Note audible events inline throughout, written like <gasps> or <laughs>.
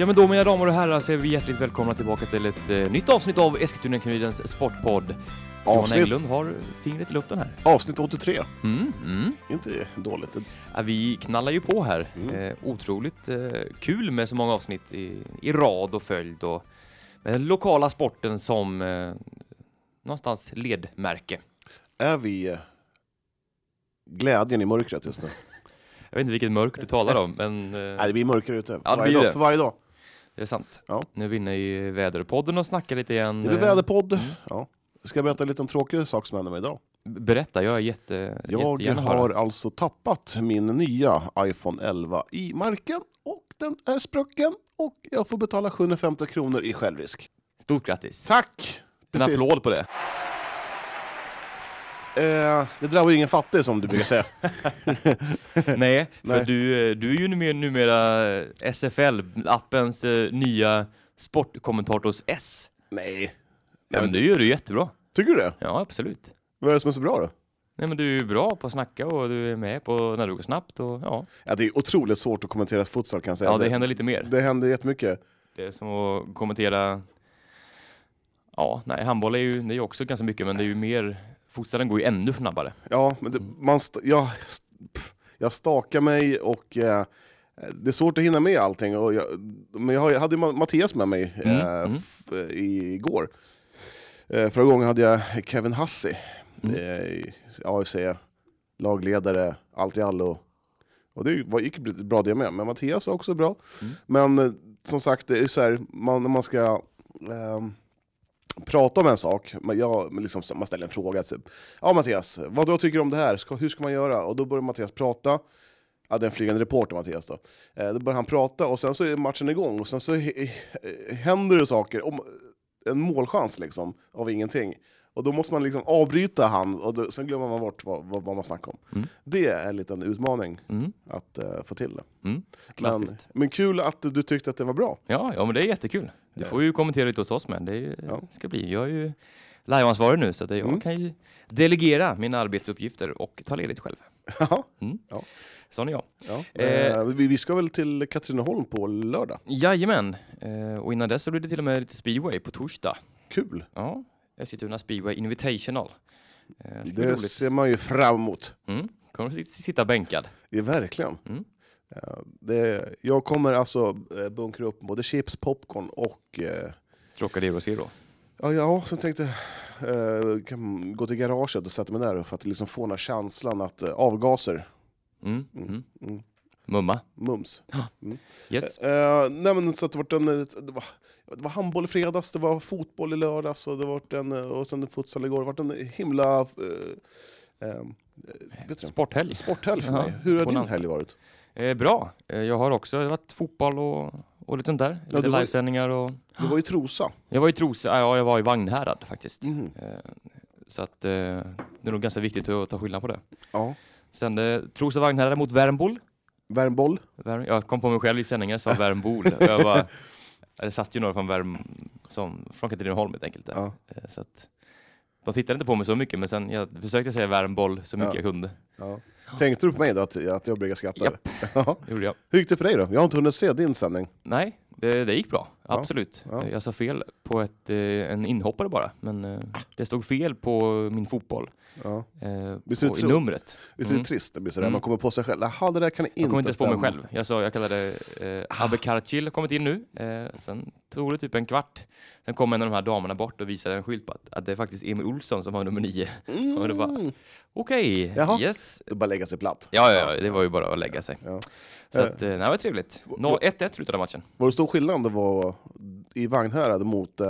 Ja men då mina damer och herrar så är vi hjärtligt välkomna tillbaka till ett eh, nytt avsnitt av Eskilstuna-Kurirens sportpodd. Johan Avsnitt, Englund har fingret i luften här. avsnitt 83. Mm, mm. Inte dåligt. Ja, vi knallar ju på här. Mm. Eh, otroligt eh, kul med så många avsnitt i, i rad och följd och med den lokala sporten som eh, någonstans ledmärke. Är vi glädjen i mörkret just nu? Jag vet inte vilket mörker du talar om, men eh, Nej, det blir mörkare ute. För, Ja, det varje, blir dag, det. för varje dag. det är sant. Ja. Nu är vi inne i väderpodden och snackar lite igen. Det blir Eh, väderpodd. mm. Ja. Ska jag berätta en liten tråkig sak som hände mig idag? Berätta, jag är jätte, Jag har alltså tappat min nya iPhone 11 i marken och den är sprucken och jag får betala 750 kronor i självrisk. Stort grattis! Tack! En Precis. applåd på det. Eh, det drabbar ju ingen fattig som du brukar säga. <laughs> Nej, för Nej. Du, eh, du är ju numera, numera SFL-appens eh, nya sportkommentators S. Nej. Ja, men det gör du jättebra. Tycker du det? Ja, absolut. Vad är det som är så bra då? Nej, men du är ju bra på att snacka och du är med på när det går snabbt och ja, Ja, det är otroligt svårt att kommentera futsal kan jag säga. ja det händer lite mer. det händer jättemycket. Det är som att kommentera, ja, nej, handboll är ju, det är också ganska mycket, men det är ju mer, futsalen går ju ännu snabbare. Ja, men det, man st- jag, pff, jag stakar mig och eh, det är svårt att hinna med allting. Och jag, men jag, har, jag hade ju Ma- Mattias med mig eh, Mm, mm. f- eh, igår. Eh, förra gången hade jag Kevin Hassi, Mm. eh, AFC, lagledare, allt i allo. Och det var, gick bra det med, men Mattias är också bra. Mm. Men eh, som sagt, det är så här, man, när man ska ehm, prata om en sak, man, jag, liksom, man ställer en fråga, typ, ja Mattias, vad då tycker du om det här? Ska, hur ska man göra? Och då börjar Mattias prata, ja, det är en flygande reporter Mattias då. Eh, då börjar han prata och sen så är matchen igång och sen så händer det saker, om, en målchans liksom, av ingenting. Och då måste man liksom avbryta han och då, sen glömmer man bort vad, vad, vad man snackar om. Mm. Det är en liten utmaning Mm. att eh, få till det. Mm. Men, men kul att du tyckte att det var bra. Ja, ja, men det är jättekul. Du Ja. får ju kommentera lite hos oss med. Det är, Ja. ska bli. Jag är ju liveansvarig nu så att jag Mm. kan ju delegera mina arbetsuppgifter och ta ledigt själv. <laughs> Jaha. Sån är jag. Ja. Eh. Eh, vi, vi ska väl till Katrineholm på lördag. Jajamän. Eh, och innan dess så blir det till och med lite speedway på torsdag. Kul! Ja, Eskilstuna Speedway Invitational. Eh, Det roligt. ser man ju fram emot. Mm. Kommer att sit- sitta bänkad. Ja, verkligen. Mm. Det, jag kommer alltså eh, bunkra upp både chips, popcorn och... Eh, Trocadero Zero. ja, ja, så tänkte eh, kan gå till garaget och sätta mig där för att liksom få den här känslan att eh, avgaser, Mm. Mm. Mm. mm, Mumma. mums. <gasps> Yes. Eh, nej, men så att det, var en, det, var, det var handboll i fredags, det var fotboll i lördags och, det var en, och sen futsal igår. Det var en himla... Eh, eh, Sporthelg. sporthelg för Ja, mig. Hur har din helg varit? Eh, bra. Eh, jag har också varit fotboll och, och lite sånt där. Ja, Lite livesändningar och... Du var i Trosa. Jag var i Trosa, ja jag var i Vagnhärad faktiskt. Eh, så att eh, det är nog ganska viktigt att ta skillnad på det. Ja. Sen eh, Trosa Vagnhärad mot Värmboll. Värmboll. Värm, jag kom på mig själv i sändningen sa Värmbol. Och <laughs> jag bara, ja, det satt ju några från Värm, som, från Katrineholm helt enkelt. Ja. Eh, Så att, de tittade inte på mig så mycket men sen jag försökte säga Värmboll så mycket Ja. jag kunde. Ja. Tänkte du på mig då, att, att jag brukar skratta? Japp. <laughs> Ja. Det gjorde jag. Hur gick det för dig då? Jag har inte hunnit se din sändning. Nej, det, det gick bra. Absolut. Ja. Jag sa fel på ett, eh, en inhoppare bara. Men eh, det stod fel på min fotboll. Ja. Eh, på, I numret. Visst är Mm. det trist? Det blir sådär, Mm. man kommer på sig själv. Jaha, det där kan inte Jag kommer inte ens på mig själv. Jag, sa, jag kallade eh, Abbe Karacil har kommit in nu. Eh, sen tog det typ en kvart. Sen kom en av de här damerna bort och visade en skylt på att, att det är faktiskt Emil Olsson som har nummer nio. Mm. <laughs> Och det bara- Okej, Jaha. yes. Det bara lägga sig platt. Ja, ja, ja, det var ju bara att lägga sig. Ja. Så Eh. att, eh, det var trevligt. Nå- 1-1 slutade matchen. Var det stor skillnad det var i Vagnhärad mot uh,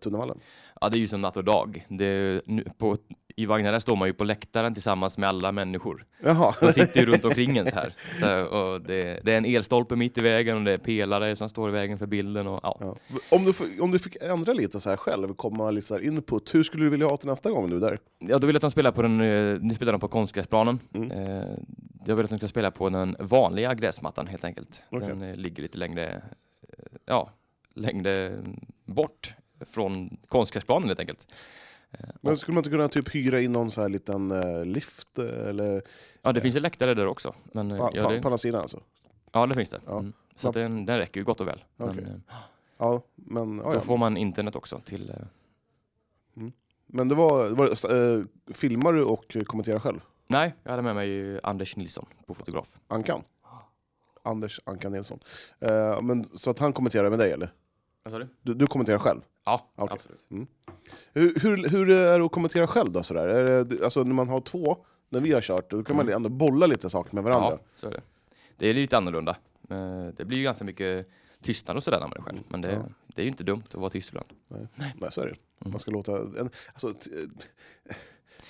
Tunnevallen? Ja, det är ju som natt och dag. Det, nu, på, I Vagnhärad står man ju på läktaren tillsammans med alla människor. Jaha. De sitter ju runt omkring en så här. Så, och det, det är en elstolpe mitt i vägen och det är pelare som står i vägen för bilden. Och, ja. Ja. Om, du, om du fick ändra lite så här själv, komma lite så här input, hur skulle du vilja ha till nästa gång nu där? Ja, då vill jag att de spelar på den, eh, nu spelar de på konstgräsplanen. Mm. Eh, Jag vill att de ska spela på den vanliga gräsmattan helt enkelt. Okej. Den eh, ligger lite längre, eh, ja, längre bort från konstgräsplanen helt enkelt. Eh, Men skulle man inte kunna typ hyra in någon så här liten lift? Eller, ja, det finns en läktare där också. Men, på, ja, det, på andra sidan alltså? ja, det finns det. Ja. Mm. Så den, den räcker ju gott och väl. Men, Okej. eh, Ja, men, ja, Då får man internet också till... eh, men det var, var eh, filmar du och kommenterar själv? Nej, jag hade med mig Anders Nilsson på fotograf. Ankan? Anders Ankan Nilsson. Eh, men, så att han kommenterar med dig eller? Vad sa du? Du, du kommenterar själv? Ja, Okej. absolut. Hur, hur, hur är det att kommentera själv då? Sådär? Är det, alltså när man har två, när vi har kört, då kan man ändå bolla lite saker med varandra. Ja, så är det. Det är lite annorlunda. Eh, Det blir ju ganska mycket tystnad och sådär när man är själv. Men det, Ja. det är ju inte dumt att vara tyst ibland. Nej, så är det. Mm. Man ska låta... En, alltså,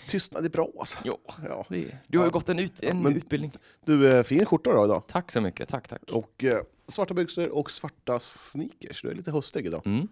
tystnad är bra alltså. Jo, Ja. det, du har ju gått en, ut, en men- utbildning. Du, eh, fin skjorta då idag. Tack så mycket. Tack, tack. Och eh, svarta byxor och svarta sneakers. Du är lite höstig idag. Mm.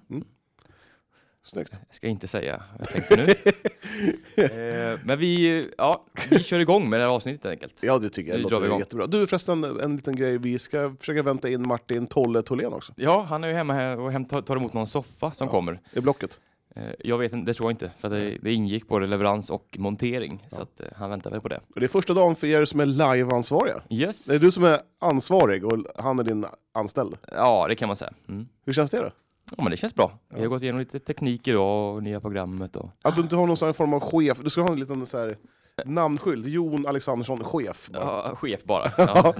Snyggt. Jag ska inte säga vad jag tänkte nu. <laughs> eh, men vi, ja, vi kör igång med det här avsnittet helt enkelt. Ja, det tycker jag drar låter igång. jättebra. Du förresten, en liten grej. Vi ska försöka vänta in Martin Tolle Tholén också. Ja, han är ju hemma här och tar emot någon soffa som Ja. kommer. I blocket. Eh, jag vet inte, det tror jag inte. För det, det ingick både leverans och montering. Ja. Så att, eh, han väntar väl på det. Det är första dagen för er som är live-ansvariga. Yes! Det är du som är ansvarig och han är din anställd. Ja, det kan man säga. Mm. Hur känns det då? Ja, men det känns bra. Vi har gått igenom lite teknik idag och nya programmet. Och... Att du inte har någon sån form av chef. Du ska ha en liten så här namnskylt. Jon Alexandersson, chef. bara. Ja, chef bara. <laughs> Ja.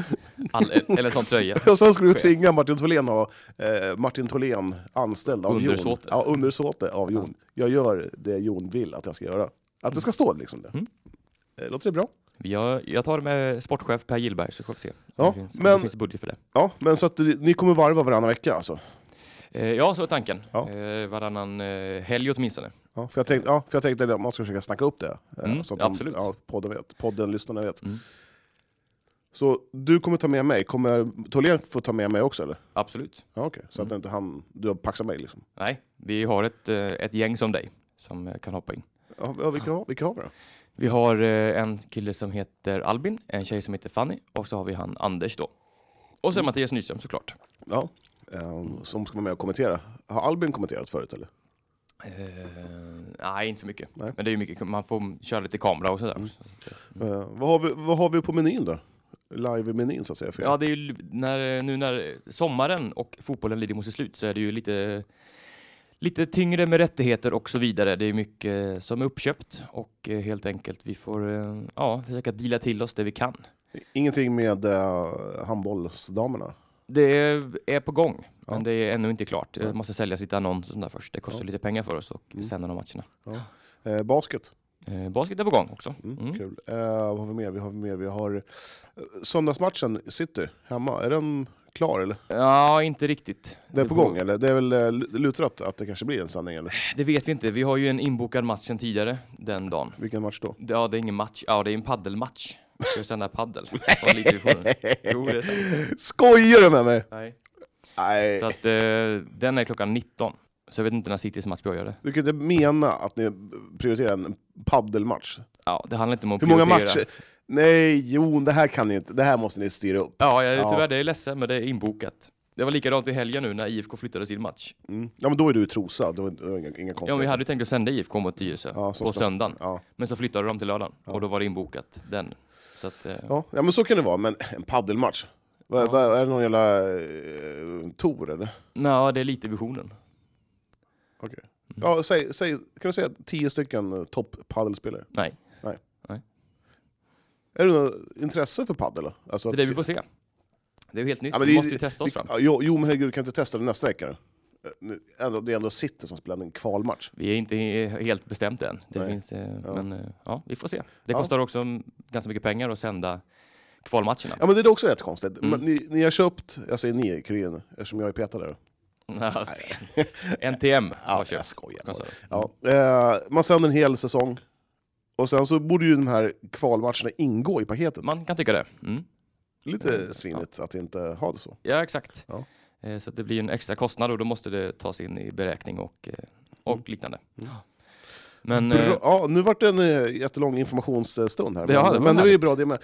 All, eller sån tröja. <laughs> Och sen skulle du Chef. tvinga Martin Tholén ha eh, Martin Tholén anställd av Jon. Undersåte. Ja, undersåte av Jon. Jag gör det Jon vill att jag ska göra. Att det ska stå liksom det. Mm. Eh, Låter det bra? Jag, jag tar det med sportchef Per Gillberg så får vi se. Ja, det, finns, men- det finns budget för det. Ja, men så att ni kommer varva varannan vecka alltså? Eh, ja, så är tanken. Ja. Eh, varannan eh, helg åtminstone. Ja, för jag tänkte, ja, för jag tänkte att man ska försöka snacka upp det. eh, Mm, så att de, absolut. Ja, podden, vet, podden, lyssnarna vet. Mm. Så du kommer ta med mig, kommer Tholén få ta med mig också eller? Absolut. Ja, okej. Så att Mm. inte han, du paxar mig liksom? Nej, vi har ett, eh, ett gäng som dig som eh, kan hoppa in. Ja, vilka, har, vilka har vi då? Vi har en kille som heter Albin, en tjej som heter Fanny och så har vi han Anders då. Och så Mm. Mattias Nyström såklart. Ja, eh, som ska vara med och kommentera. Har Albin kommenterat förut eller? Eh, nej, inte så mycket. Nej. Men det är ju mycket, man får köra lite kamera och sådär. Mm. Eh, vad, har vi, vad har vi på menyn då? Live-menyn så att säga. Ja, det är ju när, nu när sommaren och fotbollen lider mot sitt slut så är det ju lite, lite tyngre med rättigheter och så vidare. Det är mycket som är uppköpt och helt enkelt vi får ja, försöka deala till oss det vi kan. Ingenting med uh, handbollsdamerna? Det är på gång, Ja. men det är ännu inte klart. Det måste säljas lite annonser och sånt där först. Det kostar Ja. lite pengar för oss och Mm. sända de matcherna. Eh, basket? Eh, basket är på gång också. Mm, Mm. Kul. Eh, vad har vi mer? Vi har, mer? Vi har eh, söndagsmatchen, City, hemma. Är den klar eller? Ja, inte riktigt. Det är på beror- gång eller? Det är väl eh, lutat att det kanske blir en sändning eller? Det vet vi inte. Vi har ju en inbokad match sen tidigare den dagen. Vilken match då? Ja, det är ingen match. Ja, det är en paddelmatch. Ska vi sända paddel? Från Elitdivisionen. Jo, det är sant. <laughs> Skojar du med mig? Nej. Nej. Så att eh, den är klockan 19. Så jag vet inte när Citys match börjar. Du kan inte mena att ni prioriterar en paddelmatch? Ja, det handlar inte om att Hur många prioritera. matcher? Nej, jo, det här kan ni inte. Det här måste ni styra upp. Ja, jag är Ja. tyvärr det är ledsen, men det är inbokat. Det var likadant i helgen nu när IFK flyttade sin match. Mm. Ja, men då är du i Trosa. Det var det inga, inga Ja, men vi hade ju tänkt att sända IFK mot Tyresö Ja, på söndagen. Ja. Men så flyttade de till lördagen och då var det inbokat den. Så att, eh, Ja, ja, men så kan det vara. Men en paddelmatch? Ja. vad- är det någon jävla eh, tour eller? ja, det är lite visionen. Okej. Ja, säg, säg, kan du säga tio stycken eh, topp paddelspelare? Nej, Är det något intresse för paddel? Alltså det är det vi får se. Det är ju helt nytt, Ja, vi måste ju testa oss vi- fram. ja, Jo, jo, men herregud, kan du inte testa det nästa vecka? Eh, det är ändå City som spelar en kvalmatch. Vi är inte he- helt bestämt än. Det Nej. finns, eh, Ja. Men ja, vi får se. Det Ja. kostar också mm, ganska mycket pengar att sända kvalmatcherna. Ja, men det är också rätt konstigt. Mm. Ni, ni har köpt, jag säger ni, Kurin, eftersom jag är petad där. NTM <laughs> har jag köpt. skojar. konsolen. Ja, eh, man sänder en hel säsong. Och sen så borde ju de här kvalmatcherna ingå i paketet. Man kan tycka det. Mm. Lite Mm, svinigt att inte ha det så. Ja, exakt. Ja. Eh, Så det blir en extra kostnad och då måste det tas in i beräkning och, eh, och Mm. liknande. Mm. Men eh, Bra, ja, nu vart det en eh, jättelång informationsstund här. Ja, men det men det var ju bra det med.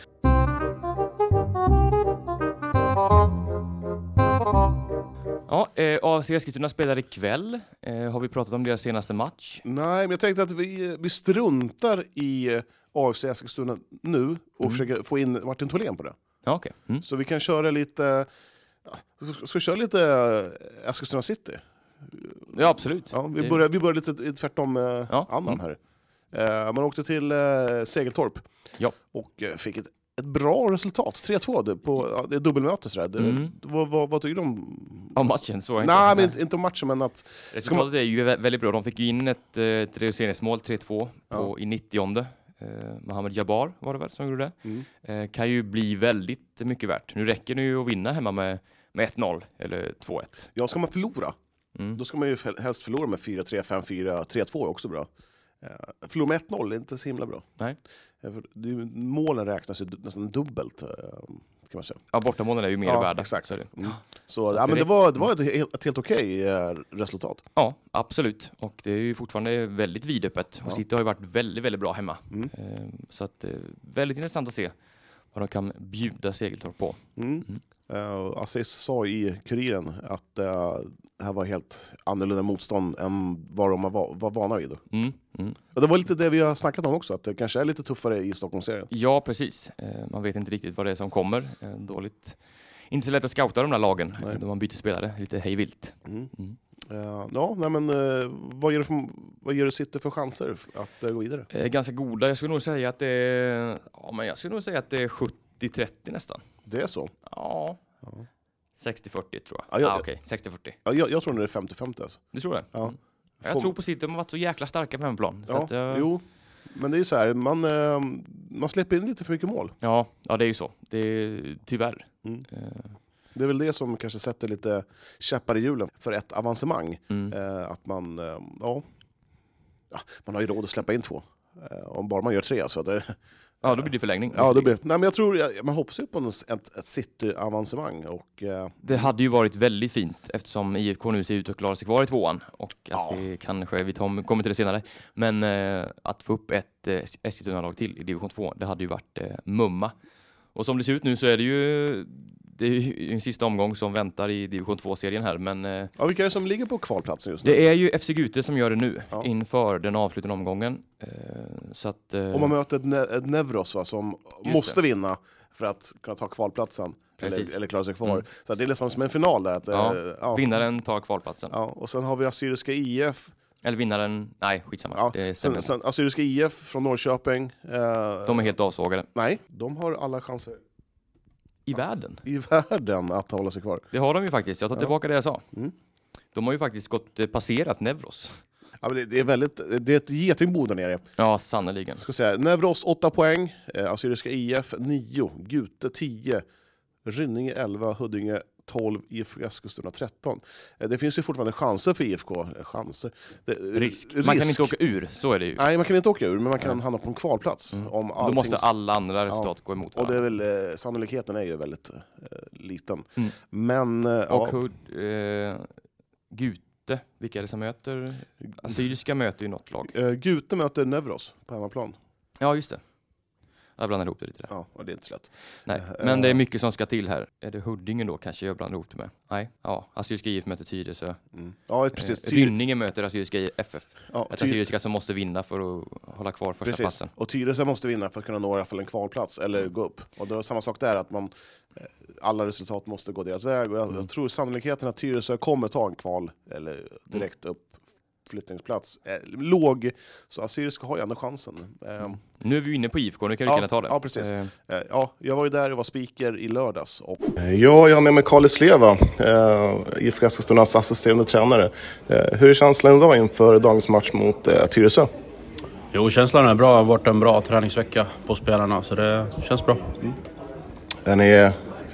Ja, eh, AFC Eskilstuna spelar ikväll. Eh, har vi pratat om deras senaste match? Nej, men jag tänkte att vi, vi struntar i AFC Eskilstuna nu och Mm. försöker få in Martin Tholén på det. Ja, okej. Mm. Så vi kan köra lite... Ja, ska- vi köra lite eh, Eskilstuna City? Ja, absolut. Ja, vi, börjar, vi börjar lite tvärtom eh, Ja, annan ja. här. Eh, man åkte till eh, Segeltorp Ja. och eh, fick ett, ett bra resultat. 3-2 det- på ja, det är dubbelmöte. Sådär. Det, Mm. vad, vad, vad tycker du om... Ja, matchen så inte. Nej, men inte, inte om matchen, men att... Resultatet är ju vä- väldigt bra. De fick ju in ett, eh, ett reduceringsmål, 3-2, på, i 90 eh, Mohamed Jabbar var det väl som gjorde det. Mm. Eh, kan ju bli väldigt mycket värt. Nu räcker det ju att vinna hemma med, med 1-0 eller 2-1. Ja, ska man förlora, Mm. då ska man ju hel- helst förlora med 4-3, 5-4, 3-2 är också bra. Eh, med 1-0 är inte så himla bra. Nej. Eh, för det målen räknas ju nästan dubbelt, eh, kan man säga. Ja, bortamålen är ju mer Ja, värda. exakt. Så. Mm. Så, Så ja, men det var, det var ett, helt- ett helt okej eh, resultat. Ja, absolut. Och det är ju fortfarande väldigt vidöppet. Ja. Och City har ju varit väldigt, väldigt bra hemma. Mm. Så att, väldigt intressant att se vad de kan bjuda Segeltorp på. Mm. Mm. Och Aziz sa i Kuriren att eh, det här var helt annorlunda motstånd än vad de var, var vana vid. Mm. Mm. Och det var lite det vi har snackat om också, att det kanske är lite tuffare i Stockholmsserien. Ja, precis. Eh, Man vet inte riktigt vad det är som kommer. Eh, Dåligt. Inte så lätt att scouta de där lagen Nej. då man byter spelare lite hej vilt. Mm. Mm. Eh, ja, nej, men vad ger för, vad ger det City för chanser att gå vidare? Eh, Ganska goda. Jag skulle nog säga att det är, ja, men jag skulle nog säga att det är 70-30 nästan. Det är så? Ja, Ja. 60-40 tror jag. Ja, jag- ah, Okej, 60-40. Ja, jag, jag tror det är 50-50. Alltså. Du tror det? Ja. Mm. Jag Får- tror på City, de har varit så jäkla starka på hemmaplan. Så Ja, att, jag- Jo, men det är ju så här, man, eh, man släpper in lite för mycket mål. Ja, ja, det är ju så. Det är tyvärr. Mm. Eh, Det är väl det som kanske sätter lite käppar i hjulen för ett avancemang. Mm. Eh, att man, eh, ja, ja, man har ju råd att släppa in två. Eh, om bara man gör tre. Så att det, Ja, då blir det förlängning. ja, det blir, nej, men jag tror, man hoppas ju på en- ett, ett city-avancemang. Och, eh, Det hade ju varit väldigt fint eftersom IFK nu ser ut att klara sig kvar i tvåan och att Ja. vi kanske, vi tar- kommer till det senare, men eh, att få upp ett eh, Eskilstuna-lag till i division 2, det hade ju varit eh, mumma. Och som det ser ut nu så är det ju det är ju en sista omgång som väntar i division 2-serien här, men eh, ja, vilka är det som ligger på kvalplatsen just nu? det är ju FC Gute som gör det nu Ja. inför den avslutande omgången. Eh, så att, eh, Om man möter ett, ne- ett Nevros va, som måste vinna för att kunna ta kvalplatsen. Eller, eller klara sig kvar. Mm. Så det är liksom som en final där. Att, Ja, ja. vinnaren tar kvalplatsen. Ja, och sen har vi Assyriska IF. Eller vinnaren, nej skitsamma. Ja, det stämmer. Sen, sen Assyriska IF från Norrköping. Eh, De är helt avsågade. Nej, de har alla chanser I världen. i världen att hålla sig kvar. Det har de ju faktiskt. Jag tar Ja. tillbaka det jag sa. Mm. De har ju faktiskt gått eh, passerat Nevros. Ja, men det, det, är väldigt, det är ett getingbo där nere. Ja, sannerligen. Ska säga. Nevros 8 poäng, eh, Assyriska IF 9, Gute 10, Rynninge 11, Huddinge 12, IFK Eskilstuna 13. Eh, det finns ju fortfarande chanser för IFK. Eh, Chanser. Det, Risk. Man kan inte åka ur, så är det ju. Nej, man kan inte åka ur, men man kan hamna på en kvalplats. Mm. Om Då allting... måste alla andra resultat gå emot Och det varandra. är väl, eh, sannolikheten är ju väldigt eh, liten. Mm. Men eh, Och ja, Hud, eh, Gute, vilka är det som möter? Assyriska möter ju något lag. Gute möter Nevros på hemmaplan. Ja, just det. Jag blandar ihop det lite där. Ja, och det är inte så lätt. Nej, Eh, men det är mycket som ska till här. Är det Huddinge då kanske jag blandar ihop det med? Nej, ja. Assyriska IF möter Tyresö. Mm. Ja, precis. Eh, Ty- Rynninge möter Assyriska FF. ja, Ett Assyriska som måste vinna för att hålla kvar första precis. platsen. Och Tyresö måste vinna för att kunna nå i alla fall en kvalplats, eller gå upp. Och då är samma sak där, att man, eh, alla resultat måste gå deras väg. Och jag, Mm. jag tror sannolikheten att Tyresö kommer ta en kval, eller direkt upp flyttningsplats, är låg. Så Assyriska har ju ändå chansen. Eh, Nu är vi inne på IFK, nu kan vi Ja, kunna ta det. ja, precis. Eh, Eh, Ja, jag var ju där och var speaker i lördags. Och... Ja, jag har med mig Carl Sleva, eh, IFK Eskilstunas assisterande tränare. Eh, hur är känslan idag inför dagens match mot eh, Tyresö? Jo, känslan är bra. Det har varit en bra träningsvecka på spelarna, så det känns bra. Är ni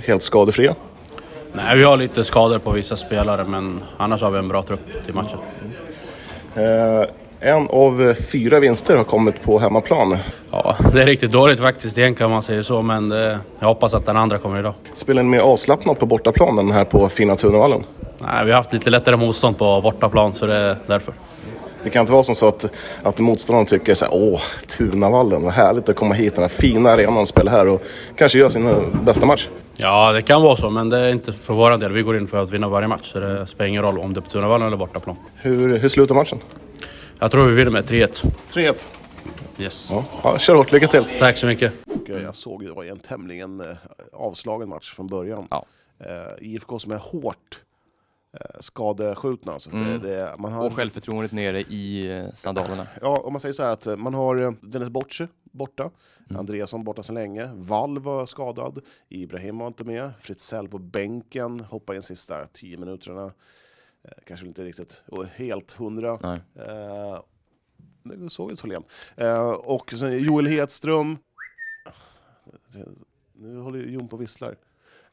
helt skadefria? Nej, vi har lite skador på vissa spelare, men annars har vi en bra trupp till matchen. Eh, en av fyra vinster har kommit på hemmaplan. Ja, det är riktigt dåligt faktiskt egentligen om man säger så, men det, jag hoppas att den andra kommer idag. Spelar ni mer avslappnat på bortaplanen här på fina Tunavallen? Nej, vi har haft lite lättare motstånd på bortaplan, så det är därför. Det kan inte vara som så att, att motståndaren tycker så här, åh, Tunavallen, vad härligt att komma hit, den här fina arenan och spela här och kanske göra sin eh, bästa match. Ja, det kan vara så, men det är inte för vår del. Vi går in för att vinna varje match, så det spelar ingen roll om det är på Tunavallen eller bortaplan. Hur, hur slutar matchen? Jag tror vi vinner med 3-1. 3-1. Yes. Ja. ja, kör hårt, lycka till! Tack så mycket. Jag såg ju det var en tämligen eh, avslagen match från början. Ja. Eh, IFK som är hårt eh, skadeskjutna. Så Mm. det, det, man har, Och självförtroendet nere i sandalerna. ja, om man säger så här att man har Dennis Bocce borta, Mm. Andreasson borta sedan länge, Wall var skadad, Ibrahim var inte med, Fritzell på bänken, hoppade in sista tio minuterna. Eh, kanske inte riktigt och helt hundra. Nej. Eh, det såg ut Tholén. Eh, och sen Joel Hedström. Nu håller ju Jon på och visslar.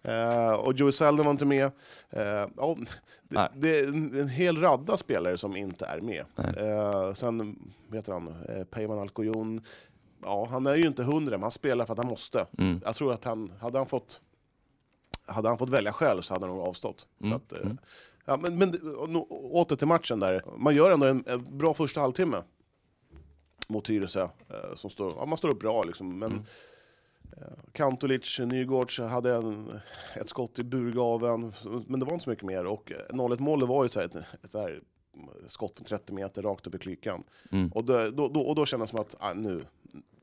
Eh, och Joey Selden var inte med. Ja, Nej. det, det är en, hel radda spelare som inte är med. Eh, sen vet han, eh, Peyman Alcoyon. Ja, han är ju inte hundra, men han spelar för att han måste. Mm. Jag tror att han, hade han fått hade han fått välja själv så hade han nog avstått. Mm, att, eh, mm. ja, men, men åter till matchen där. Man gör ändå en, en bra första halvtimme mot Tyresö. Eh, som står, ja, man står upp bra liksom. Men Mm. eh, Kantulic, Nygårds hade en, ett skott i burgaven, men det var inte så mycket mer. Och eh, 0-1 målet var ju så här, ett, ett så här skott från 30 meter rakt upp i klykan. Mm. Och, det, då, då, och då kändes det som att ah, nu,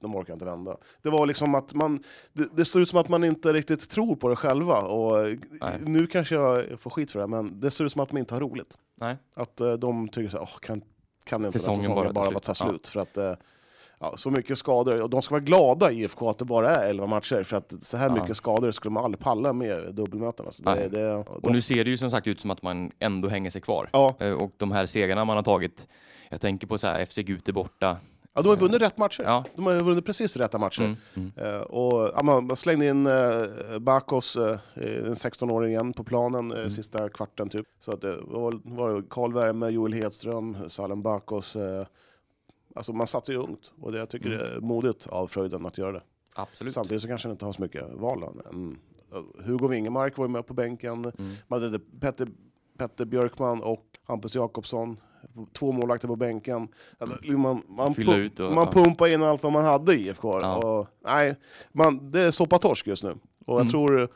de orkar inte vända. Det var liksom att man, det, det ser ut som att man inte riktigt tror på det själva. Och Nej. nu kanske jag får skit för det, men det ser ut som att de inte har roligt. Nej. Att eh, de tycker så här, "Åh, kan, kan inte Säsongen säsongen bara bara, ta slut." Ja. För att eh, ja, så mycket skador. Och de ska vara glada IFK att det bara är 11 matcher, för att så här Ja. mycket skador skulle man aldrig palla med dubbelmötena. Så det, Nej. det, Och nu ser det ju som sagt ut som att man ändå hänger sig kvar. ja, Eh, Och de här segrarna man har tagit, jag tänker på så här FC Gute borta. Ja, de har vunnit rätt matcher. Ja. De har vunnit precis rätta matcher. Mm. Mm. Eh, och, ja, man slängde in uh, Bakos, uh, en 16-åring igen, på planen eh, Mm. sista kvarten. Typ. Så att det var, var Karl Värme, Joel Hedström, Salem Bakos. eh, alltså man satsar ju ungt och det, jag tycker Mm. det är modigt av Fröjden att göra det. Absolut. Samtidigt så kanske han inte har så mycket val. eh, Hugo Wingemark var ju med på bänken. Mm. Man hade Petter, Petter Björkman och Hampus Jakobsson. Två målvakter på bänken. Alltså, Man, man, Fylla ut och- man ja. pumpar in allt vad man hade i IFK. Ja. Och, nej, man, det är soppatorsk just nu. Och jag Mm. tror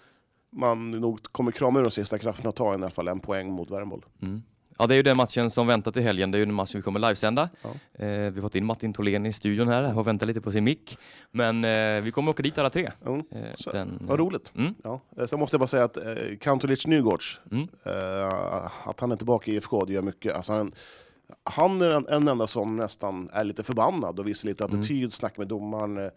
man nog kommer krama ur de sista krafterna och ta i alla fall en poäng mot Värmboll. Mm. Ja, det är ju den matchen som väntar till helgen. Det är ju den matchen vi kommer livesända. Ja. Eh, vi har fått in Martin Tholén i studion här och väntar lite på sin mick. Men eh, vi kommer åka dit alla tre. Mm. Eh, Så, den, Vad roligt. Mm. Ja. Eh, Sen måste jag bara säga att eh, Kantulic Nygårds, Mm. eh, att han är tillbaka i IFK, det gör mycket. Alltså han, han är den, en enda som nästan är lite förbannad och visar lite Mm. attityd, snackar med domaren, eh,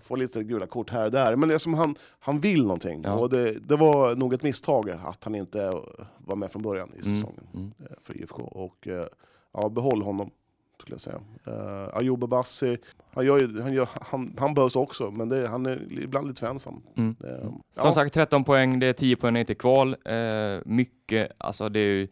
får lite gula kort här och där. Men det är som han, han vill någonting. Ja. Och det, det var nog ett misstag att han inte var med från början i Mm. säsongen Mm. eh, för IFK. Och eh, ja, behåll honom, skulle jag säga. Uh, Ayoub Bassi, han, gör, han, gör, han, han behövs också, men det, han är ibland lite för ensam. Mm. Eh, Som ja. sagt 13 poäng, det är 10 poäng ner till kval. Eh, mycket, alltså det är ju,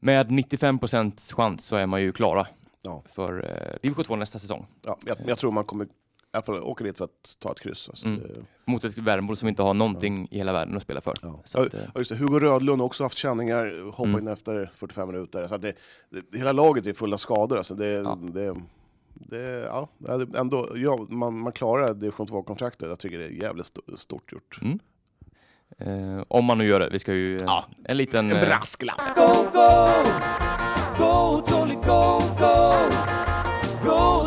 med 95 procents chans så är man ju klara Ja. för eh, division 2 nästa säsong. Ja, jag, jag tror man kommer alla fall åka dit för att ta ett kryss. Alltså, Mm. det, Mot ett Värmbo som inte har någonting i hela världen att spela för. ja. Så att, eh, Ja, just det, Hugo Rödlund har också haft känningar, hoppade Mm. in efter 45 minuter. Så att det, det, hela laget är fulla skador. Alltså det, Ja. det, det, ja, ändå, ja, man, man klarar division 2-kontraktet. Jag tycker det är jävligt st- stort gjort. Mm. eh, om man nu gör det. Vi ska ju... eh, Ja. En liten... En eh, brasklapp! Go, go, go, Tolly, go, go, go,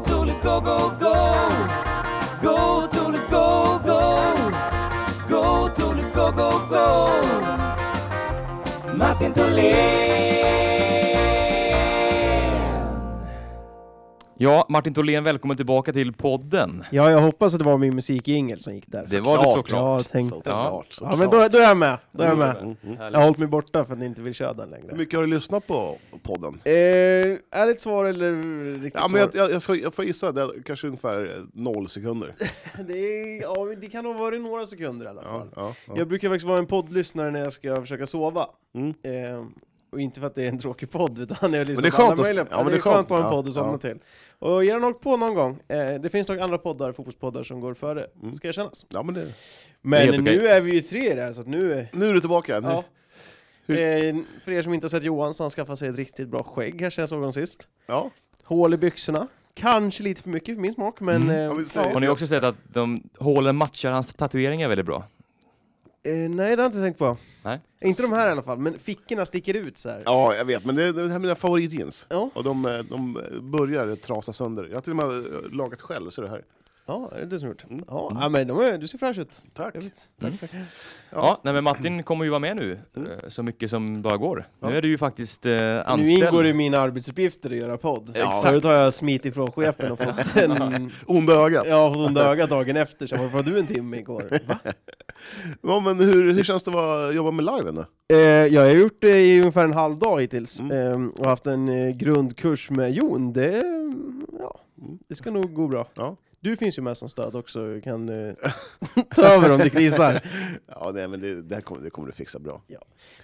Martin Tholén. Ja, Martin Tholén, välkommen tillbaka till podden. Ja, jag hoppas att det var min musikingel som gick där. Det var det såklart. Ja, jag tänkte. Såklart, Ja, såklart. men då, då är jag med. Då är jag med. Mm, mm. Jag har hållit mig borta för att ni inte vill köra den längre. Hur mycket har du lyssnat på podden? Eh, ärligt svar eller riktigt Ja, men jag, jag, jag, ska, jag får gissa, det är kanske ungefär noll sekunder. <laughs> Det, är, ja, det kan ha varit några sekunder i alla Ja, fall. ja, ja. Jag brukar faktiskt vara en poddlyssnare när jag ska försöka sova. Mm. Eh, och inte för att det är en tråkig podd, utan jag lyssnar det är på alla skönt att- möjliga. ja, men det är skönt att ha en podd att somna ja. till. Och ge den åkt på någon gång. Eh, det finns nog andra poddar, fotbollspoddar, som går före, Mm. ska jag kännas. Ja, men det, Men helt nu okej. är vi ju tre där, så att nu... är- nu är du tillbaka. Nu. Ja. Hur- Eh, för er som inte har sett Johan så har han skaffat sig ett riktigt bra skägg här sen jag såg honom sist. Ja. Hål i byxorna. Kanske lite för mycket för min smak, men... Mm. eh, Ja, Har ni också sett att de hålen matchar hans tatueringar väldigt bra? Eh, nej, det har jag inte tänkt på. Nej. Inte de här i alla fall, men fickorna sticker ut så här. Ja, jag vet, men det, det här är mina favoritjeans. Ja. Och de, eh, de börjar trasa sönder. Jag har till och med eh, lagat själv, ser du här. Ja, är det du som gjort? Mm. Ja, ja, men de är, du ser fräsch ut. Tack. Trevligt. Mm. Tack, tack. Ja, nej, men Martin kommer ju vara med nu Mm. eh, så mycket som bara går. Ja. Nu är du ju faktiskt eh, Nu anställd. ingår det i mina arbetsuppgifter att göra podd. Ja. Förut har jag smitit från chefen och fått en... <laughs> Onda ögat. Ja, fått onda ögat dagen efter, så jag var du en timme igår? <laughs> Va? Ja, men hur, hur känns det att jobba med live nu? Eh, jag har gjort det i ungefär en halv dag hittills, Mm. eh, och haft en eh, grundkurs med Jon. Det, ja, Mm. det ska nog gå bra. Ja. Du finns ju med som stöd också, kan eh, <laughs> ta över om det krisar. <laughs> Ja, nej, men det, det, här kommer, det kommer du fixa bra.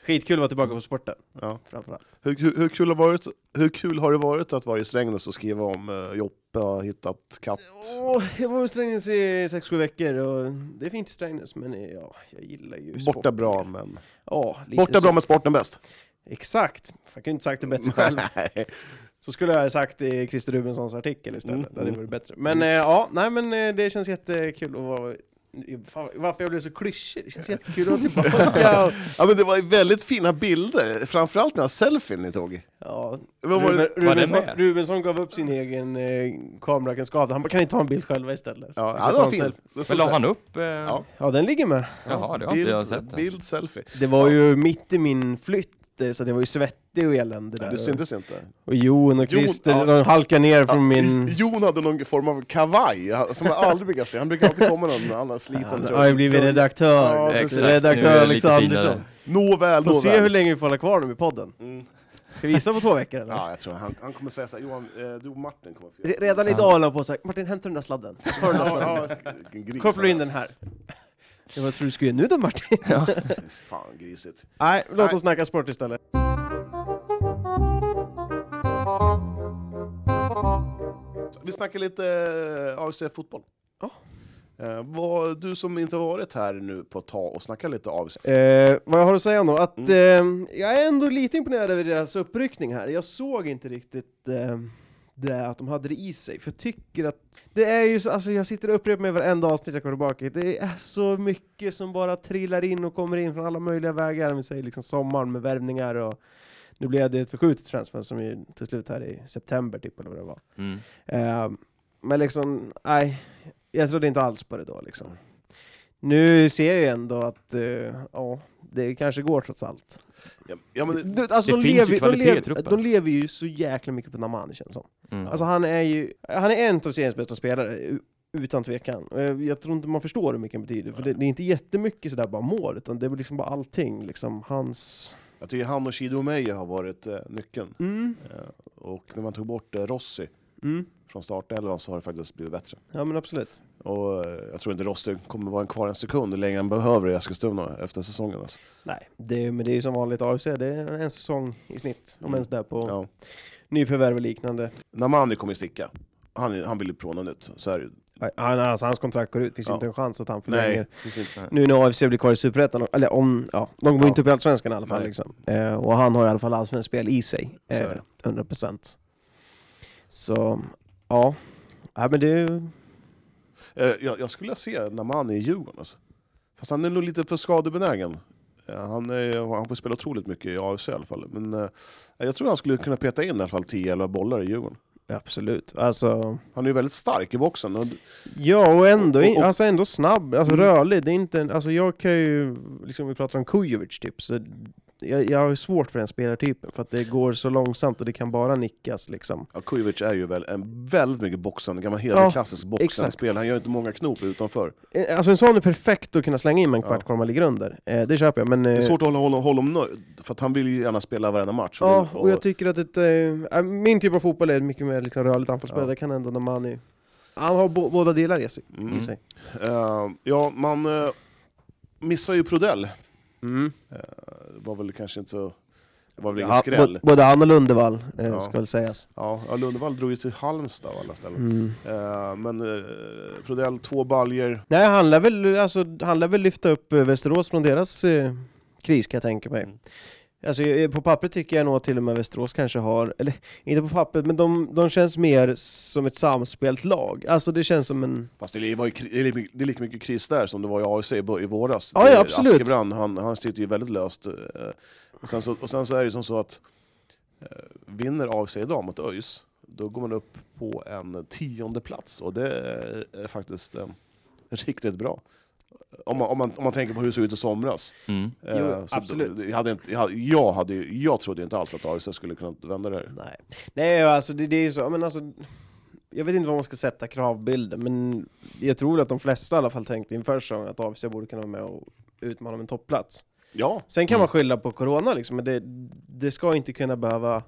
Skitkul att vara tillbaka på sporten, Ja. framförallt. Hur, hur, hur, kul har varit, hur kul har det varit att vara i Strängnäs och skriva om uh, Joppe har hittat katt? Åh, jag var i Strängnäs i 6-7 veckor, och det är fint i Strängnäs, men eh, ja, jag gillar ju Borta sporten. bra, men... Ja, lite Borta så. bra, men sporten bäst. Exakt, jag kunde inte sagt det bättre själv. <laughs> Nej. Så skulle jag ha sagt i Christer Rubenssons artikel istället, Mm, det hade mm. varit bättre. Men eh, ja, nej men eh, det känns jättekul att vara... Fan, Varför jag blev så klyschig, det känns jättekul att vara tillbaka. <laughs> och- Ja, men det var väldigt fina bilder, framförallt den här selfien ni tog. Ja, Vad var Ruben, Rubensson? Rubensson gav upp sin egen eh, kamerakunskap, han kan ni ta en bild själva istället? Ja, ja, det var en fin. selfie. Det Men la han upp? Eh, Ja. Ja, den ligger med. Jaha, det har inte jag sett ens. bild, selfie. Det var ju mitt i min flytt, eh, så det var ju svettig och elände där. Det syntes inte. Och Jon och Jon, Christer, ja. de halkade ner från min... <laughs> Jon hade någon form av kavaj, han- som jag aldrig brukar se. Han brukar alltid komma någon annan sliten Han har ju blivit redaktör. Ja, Exakt, nu redaktör Alexandersson. finare. Nåväl, Får se hur nåväl. länge vi får hålla kvar dem i podden. Mm. Ska vi visa på två veckor eller? <laughs> Ja, jag tror han, han kommer säga såhär, Johan, eh, du och Martin kommer få Re- Redan idag håller jag på såhär, Martin hämta den där sladden. <laughs> Ta den där Ja, sladden. ja, gris, Koppla in den här. Det vad tror du ska göra nu då Martin? Fan, grisigt. Nej, låt Nej. oss snacka sport istället. Vi snackar lite eh, AFC fotboll. Ja. Eh, du som inte varit här nu på ett tag och snackat lite AFC. Eh, vad jag har att säga nu, att Mm. eh, jag är ändå lite imponerad över deras uppryckning här. Jag såg inte riktigt eh, det att de hade det i sig, för jag tycker att det är ju så, alltså jag sitter och upprepar mig varenda avsnitt jag kommer tillbaka Det är så mycket som bara trillar in och kommer in från alla möjliga vägar, vi säger liksom sommaren med värvningar och nu blev det ett förskjutet transfer som är till slut här i september typ eller vad det var. Mm. Eh, men liksom, nej, jag trodde inte alls på det då liksom. Nu ser jag ju ändå att, eh, ja, det kanske går trots allt. Ja, ja, men, det- alltså, Det de, finns lever, ju de, kvalitet i lever, truppen. de lever ju så jäkla mycket på Namani känns det som. Mm. Alltså han är ju, han är en av seriens bästa spelare, utan tvekan. Och Jag, tror inte man förstår hur mycket han betyder, för det, det är inte jättemycket sådär bara mål, utan det är liksom bara allting, liksom hans... jag tycker han och Shido Meyer har varit eh, nyckeln. Mm, Eh, och när man tog bort eh, Rossi mm, från startelvan så har det faktiskt blivit bättre. ja men absolut. Och eh, jag tror inte Rossi kommer vara kvar en sekund längre än behöver i Eskilstuna efter säsongen. Alltså. Nej, det, men det är ju som vanligt AFC, det är en säsong i snitt, om Mm. ens där på Ja. nyförvärv och liknande. Namani kommer ju sticka. Han, han vill ju prova något nytt, så är det ju. Han, alltså, hans kontrakt går ut, finns Ja. inte en chans att han förlänger. Nej. Nu när AFC blir kvar i Superettan, eller om, ja, de går Ja. inte upp i Allsvenskan i alla fall. Liksom. Eh, och han har i alla fall allsvenskt spel i sig, eh, det. 100%. Så, ja. ja men det Eh, jag, jag skulle se Namani i Djurgården. Alltså. Fast han är nog lite för skadebenägen. Eh, han, är, han får spela otroligt mycket i AFC i alla fall. Men eh, jag tror han skulle kunna peta in i alla fall 10-11 bollar i Djurgården. Absolut. Alltså, Han är ju väldigt stark i boxen. Och, ja, och ändå, Och- och- alltså ändå snabb, alltså Mm. rörlig. Det är inte, alltså jag kan ju, liksom vi pratar om Kujovic typ, så jag, jag har svårt för den spelartypen, för att det går så långsamt och det kan bara nickas liksom. ja, Kujovic är ju väl en väldigt mycket boxande, gammal Ja, helt klassisk exakt. boxande-spel. Han gör inte många knop utanför. Eh, Alltså en sån är perfekt att kunna slänga in med en Ja. kvart kvar man ligger under. Eh, det köper jag, men... Det är eh, svårt att hålla honom, hålla honom nöjd, för att han vill ju gärna spela varenda match. Och, Ja, och, och jag tycker att ett, eh, äh, min typ av fotboll är mycket mer liksom rörligt anfallsspel. Ja. Det kan ändå Namani... Han har bo, båda delar i sig. Mm. I sig. Eh, ja, man uh, missar ju Prodell. Mm. Eh, var väl kanske inte så... Det var väl ingen Ja, skräll. både han och Lundevall, eh, Ja. ska väl sägas. Ja, ja, Lundevall drog ju till Halmstad av alla ställen. Mm. Eh, men uh, Prodell, två baljer. Nej, han lär, väl, alltså, han lär väl lyfta upp eh, Västerås från deras eh, kris kan jag tänka mig. Alltså, eh, på pappret tycker jag nog att till och med Västerås kanske har, eller inte på pappret, men de, de känns mer som ett samspelt lag. Alltså det känns som en... Fast det, var ju, det är lika mycket- kris där som det var i AIC i våras. Ja, ja, absolut. Askebrand, han, han sitter ju väldigt löst. eh, Och sen så, och sen så är det som så att eh, vinner AIC idag mot ÖIS, då går man upp på en tionde plats och det är, faktiskt riktigt bra. Om man, om, man, om man tänker på hur det såg ut i somras. Mm. Eh, Jo, absolut. Jag, hade inte, jag, hade, jag, hade, jag trodde inte alls att AIC skulle kunna vända det här. Nej, Nej alltså det, det är ju så, men alltså... Jag vet inte vad man ska sätta kravbilden, men jag tror att de flesta i alla fall tänkte inför säsongen att AFC borde kunna vara med och utmana om en toppplats. Ja, Sen kan Mm. man skylla på corona liksom, men det, det ska inte kunna behöva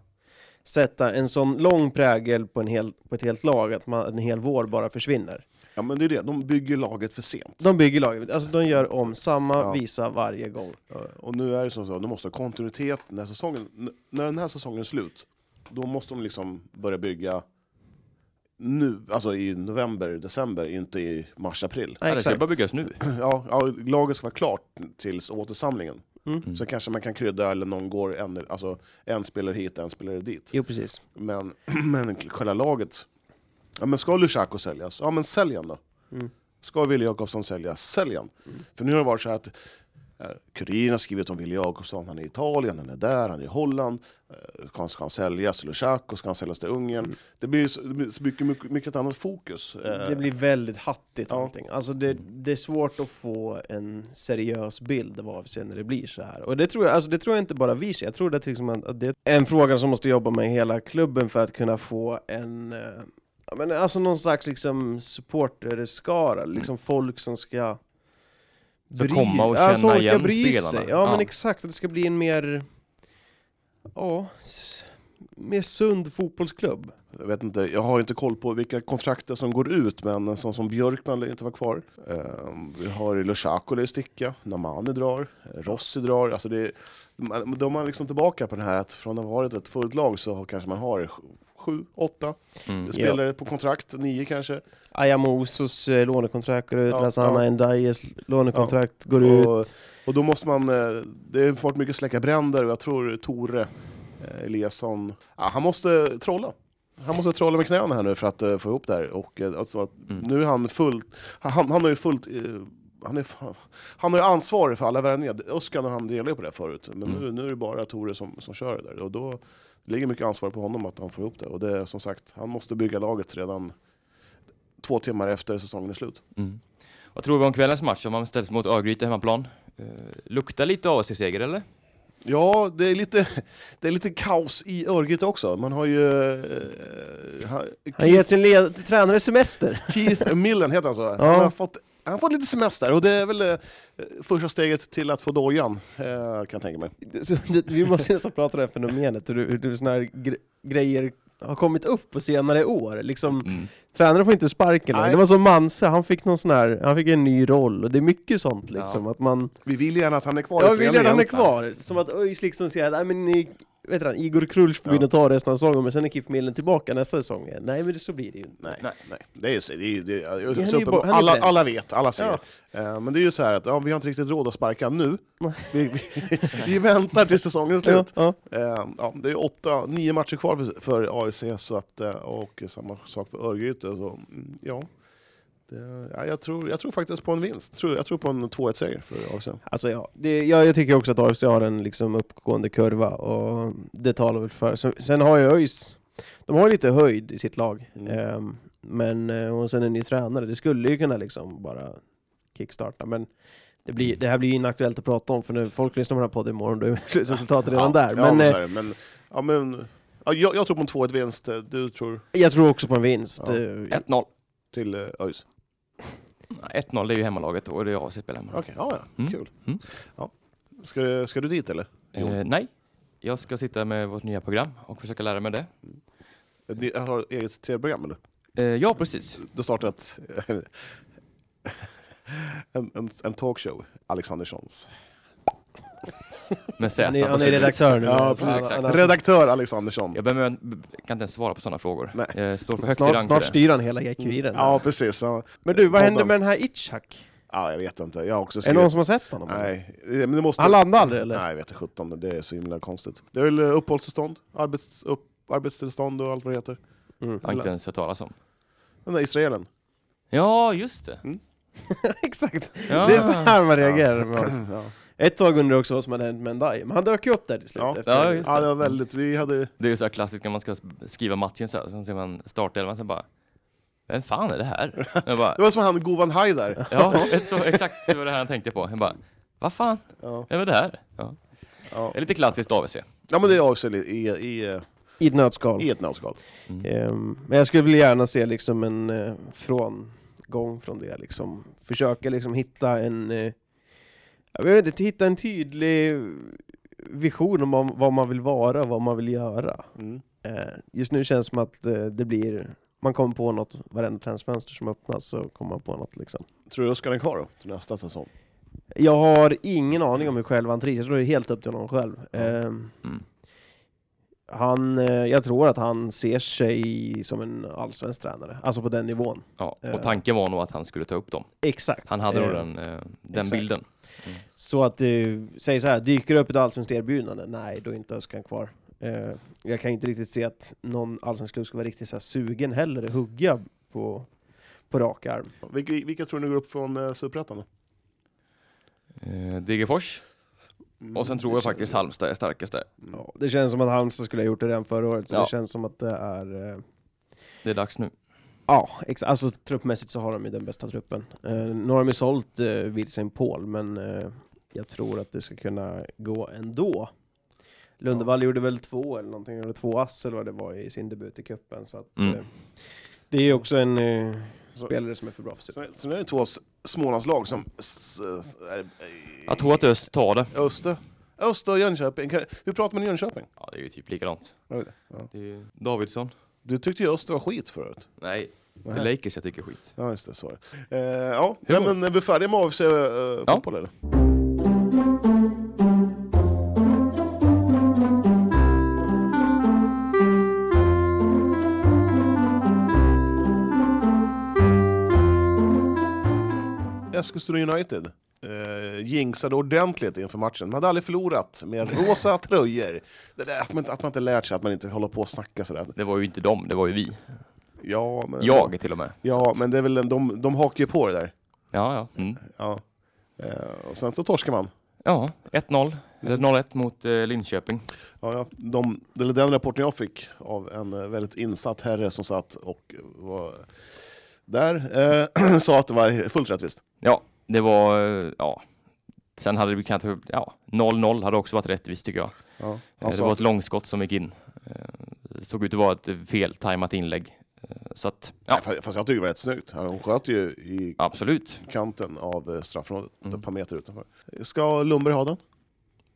sätta en sån lång prägel på, en hel, på ett helt lag att man, en hel vår bara försvinner. Ja, men det är det. De bygger laget för sent. De bygger laget, alltså de gör om samma Ja. visa varje gång. Ja, Och nu är det som så, de måste ha kontinuitet när säsongen, n- när den här säsongen är slut. Då måste de liksom börja bygga nu, alltså i november, december, inte i mars, april. Ja, det ska exakt. bara byggas nu. Ja, ja, laget ska vara klart tills återsamlingen. Mm. Så kanske man kan krydda eller någon går en, alltså, en spelare hit, en spelare dit. Jo, precis. Men, <clears throat> men själva laget, ja men ska Lushaku säljas? Ja men sälj han då. Mm. Ska Wille Jakobsson säljas? Sälj han. För nu har det varit så att eh, Kuriren har skrivit om Wille Jakobsson, han är i Italien, han är där, han är i Holland. Eh, Ska han, ska han säljas? Lushaku, ska han säljas till Ungern? Det blir så, det blir så mycket, mycket, mycket annat fokus. Eh, Det blir väldigt hattigt Ja. allting. Alltså det, det är svårt att få en seriös bild av AFC när det blir så här. Och det tror jag, alltså det tror jag inte bara vi ser, jag tror det, liksom att det är en fråga som måste jobba med hela klubben för att kunna få en ja, men alltså någon slags liksom supporterskara, liksom folk som ska Så komma och alltså, känna orka igen bry spelarna. Sig. Ja, men Ja. exakt, det ska bli en mer ja, mer sund fotbollsklubb. Jag vet inte, jag har inte koll på vilka kontrakter som går ut, men en sån som Björkman lär inte vara kvar. Eh, vi har Lushaku lär sticka, Namani drar, Rossi drar. Alltså det, man- då är man liksom tillbaka på den här att från att ha varit ett fullt lag så kanske man har sju, åtta Mm. spelare på kontrakt, nio kanske. Ayamosos eh, lånekontrakt går ut, Ja, Lasana ja. Ndayes lånekontrakt går ut. Och, och då måste man, eh, det har varit mycket släcka bränder och jag tror Tore eh, Eliasson, ja, han måste trolla. Han måste trolla med knäna här nu för att eh, få ihop det här. Och, eh, alltså, Mm. Nu är han fullt, han, han har ju fullt, eh, han, är, han har ju ansvar för alla värvningar. Oskar och han delade på det förut, men nu, Mm. nu är det bara Tore som, som kör det där. Och då ligger mycket ansvar på honom att han får ihop det. Och det är som sagt, han måste bygga laget redan två timmar efter säsongen är slut. Mm. Vad tror vi om kvällens match om man ställs mot Örgryte hemmaplan? Uh, luktar lite AFC-seger eller? Ja, det är lite, det är lite kaos i Örgryte också. Man har ju... Eh, ha- Han Keith, ger sin led- tränare semester. Keith Millen heter han så. Ja. Han, har fått, han fått lite semester och det är väl eh, första steget till att få dojan, eh, kan jag tänka mig. Så det- Vi måste nästan prata om det här fenomenet, hur, hur, hur såna här gre- grejer har kommit upp på senare år. Liksom, Mm. tränare får inte sparken längre. Nej. Det var som Manse, han fick någon sån här, han fick en ny roll. Och det är mycket sånt liksom, Ja. att man... Vi vill gärna att han är kvar Ja, i vill gärna han är kvar. Som att ÖIS liksom säger att, nej men ni, vet du, Igor Krulj får gå in och ta resten av säsongen, men sen är Kif Millen tillbaka nästa säsong igen. Nej men det, så blir det ju inte. Nej, Nej. nej. Det är, det är, det är, är så ju uppenbart. bara- han är alla, alla vet, alla ser. Ja. Eh, men det är ju så här att ja, vi har inte riktigt råd att sparka nu. Vi, vi, <laughs> vi väntar till säsongen är Ja, slut. ja. Eh, ja, det är åtta, nio matcher kvar för, för AIC så att, eh, och samma sak för Örgryte. Så, mm, ja. Det, ja, jag, tror, jag tror faktiskt på en vinst. Tror, jag tror på en 2-1-seger för AIC. Alltså ja, det, ja, jag tycker också att AFC har en liksom uppgående kurva och det talar väl för. Sen, sen har ju ÖIS, de har lite höjd i sitt lag. Mm. Ehm, men, eh, och sen en ny tränare, det skulle ju kunna liksom bara kickstarta. Men det, blir, det här blir ju inaktuellt att prata om för när folk lyssnar på den här podden imorgon då är <laughs> slutresultatet redan ja, där. Ja, Men, men, eh, så är det. men, ja, men ja, jag, jag tror på en 2-1-vinst. Eh, Du tror jag tror också på en vinst. Ja. Eh, 1-0. till eh, ÖIS? Nej, 1-0 det är ju hemmalaget och det är AFC spelar hemma. Okej, ja, ja. Mm. kul. Mm. Ja. Ska, ska du dit eller? Eh, nej, jag ska sitta med vårt nya program och försöka lära mig det. Ni har eget tv-program eller? Eh, ja, precis. Du har startat <laughs> en, en, en talkshow, Alexanderssons. Med Z. han, är, han är redaktör nu. Ja, exakt. han Redaktör Alexandersson. Jag behöver, kan inte ens svara på sådana frågor. Nej. Jag står för högt i Snart, rang snart för det. styr han hela kuriren. Ja, precis. Ja. Men du, vad hände med den här Itchak? Ja, jag vet inte. Jag har också Är det skrivit... någon som har sett honom? Nej, men det måste... Han landade aldrig eller? Nej, jag vet inte 17. Det är så himla konstigt. Det är väl eh, uppehållstillstånd, arbets, upp, arbetstillstånd och allt vad det heter. Mm. Jag har inte ens hört talas om. Den där israelen. Ja, just det. <laughs> Exakt, Ja. det är så här man reagerar med <clears throat> oss. Ja. Ett tag undrade jag också vad som hade hänt med Ndai, men han dök ju upp där till slut. Ja. efter- Ja, just ja, det var väldigt... Vi hade... Det är ju så här klassiskt när man ska skriva matchen så här, sen ser man startelvan, sen bara Vem fan är det här? <laughs> Jag bara, Det var som han Govan Haidar. ja, ett så, exakt det var det här jag tänkte på. Jag bara, vad fan, Ja. är det här? Ja. Ja. Det är lite klassiskt AVC. ja, men det är också i, i, i, I ett nötskal. i ett nötskal. Ehm, men jag skulle vilja gärna se liksom en uh, frångång från det. Liksom. Försöka liksom hitta en... eh, jag vet inte, hitta en tydlig vision om vad- man vill vara och vad man vill göra. Mm. Eh, just nu känns det som att eh, det blir... Man kommer på något, varenda transfönster som öppnas så kommer man på något liksom. Tror du Oskar är kvar då, till nästa säsong? Jag har ingen aning om hur själv han trivs, jag tror det är helt upp till honom själv. Ehm, Mm. Han, eh, jag tror att han ser sig som en allsvensk tränare, alltså på den nivån. Ja, Eh. och tanken var nog att han skulle ta upp dem. Exakt. Han hade nog Eh, den, eh, den exakt. bilden. Så att, säg så här, dyker det upp ett allsvenskt erbjudande? Nej, då är inte Öskan kvar. Eh, jag kan inte riktigt se att någon allsvensk klubb ska vara riktigt så här sugen heller, hugga på, på rak arm. Vilka, vilka tror ni går upp från Superettan då? Eh, Degerfors, Mm, och sen tror jag faktiskt så. Halmstad är starkast där. Ja, det känns som att Halmstad skulle ha gjort det redan förra året, så Ja. det känns som att det är... eh, Det är dags nu. Ja, ex- alltså truppmässigt så har de ju den bästa truppen. Eh, nu har de ju sålt eh, Wilson Paul, men eh, jag tror att det ska kunna gå ändå. Lundevall gjorde väl två eller någonting, eller två ass eller vad det var i sin debut i cupen. Så att, Mm. eh, det är ju också en eh, spelare som är för bra för sig. Sen, är det två Smålandslag som... Jag tror att Öst tar det. Öster. Öster och Jönköping. Hur pratar man i Jönköping? Ja, det är ju typ likadant. Det? Ja. Det är Davidsson. Du tyckte ju Öster var skit förut. Nej, det är. Lakers jag tycker är skit. Ja, just det. Så är. Eh, ja, nej, men är vi färdiga med AFC uh, Ja. eller? Eskilstuna United eh, jinxade ordentligt inför matchen. De hade aldrig förlorat med rosa <laughs> tröjor. Det där, att, man, inte- att man inte lärt sig att man inte håller på och snacka sådär. Det var ju inte dem, det var ju vi. Ja, men, Jag till och med. Ja, men det är väl en, de, de hakar ju på det där. Ja, ja. Mm. Ja. Eh, och sen så torskar man. Ja, 1-0. Eller 0-1 mot eh, Linköping. Ja, de, den rapporten jag fick av en eh, väldigt insatt herre som satt och var där, eh, <clears throat> sa att det var fullt rättvist. Ja, det var, eh, ja. Sen hade det kanske, ja, 0-0 hade också varit rättvist tycker jag. Ja, Eh, Det var ett långskott som gick in. Eh, Det såg ut att vara ett fel tajmat inlägg. Så att, ja, nej, fa- fast jag tycker det var rätt snyggt. Hon sköt ju i absolut. kanten av straffområdet, Mm. ett par meter utanför. Ska Lundberg ha den?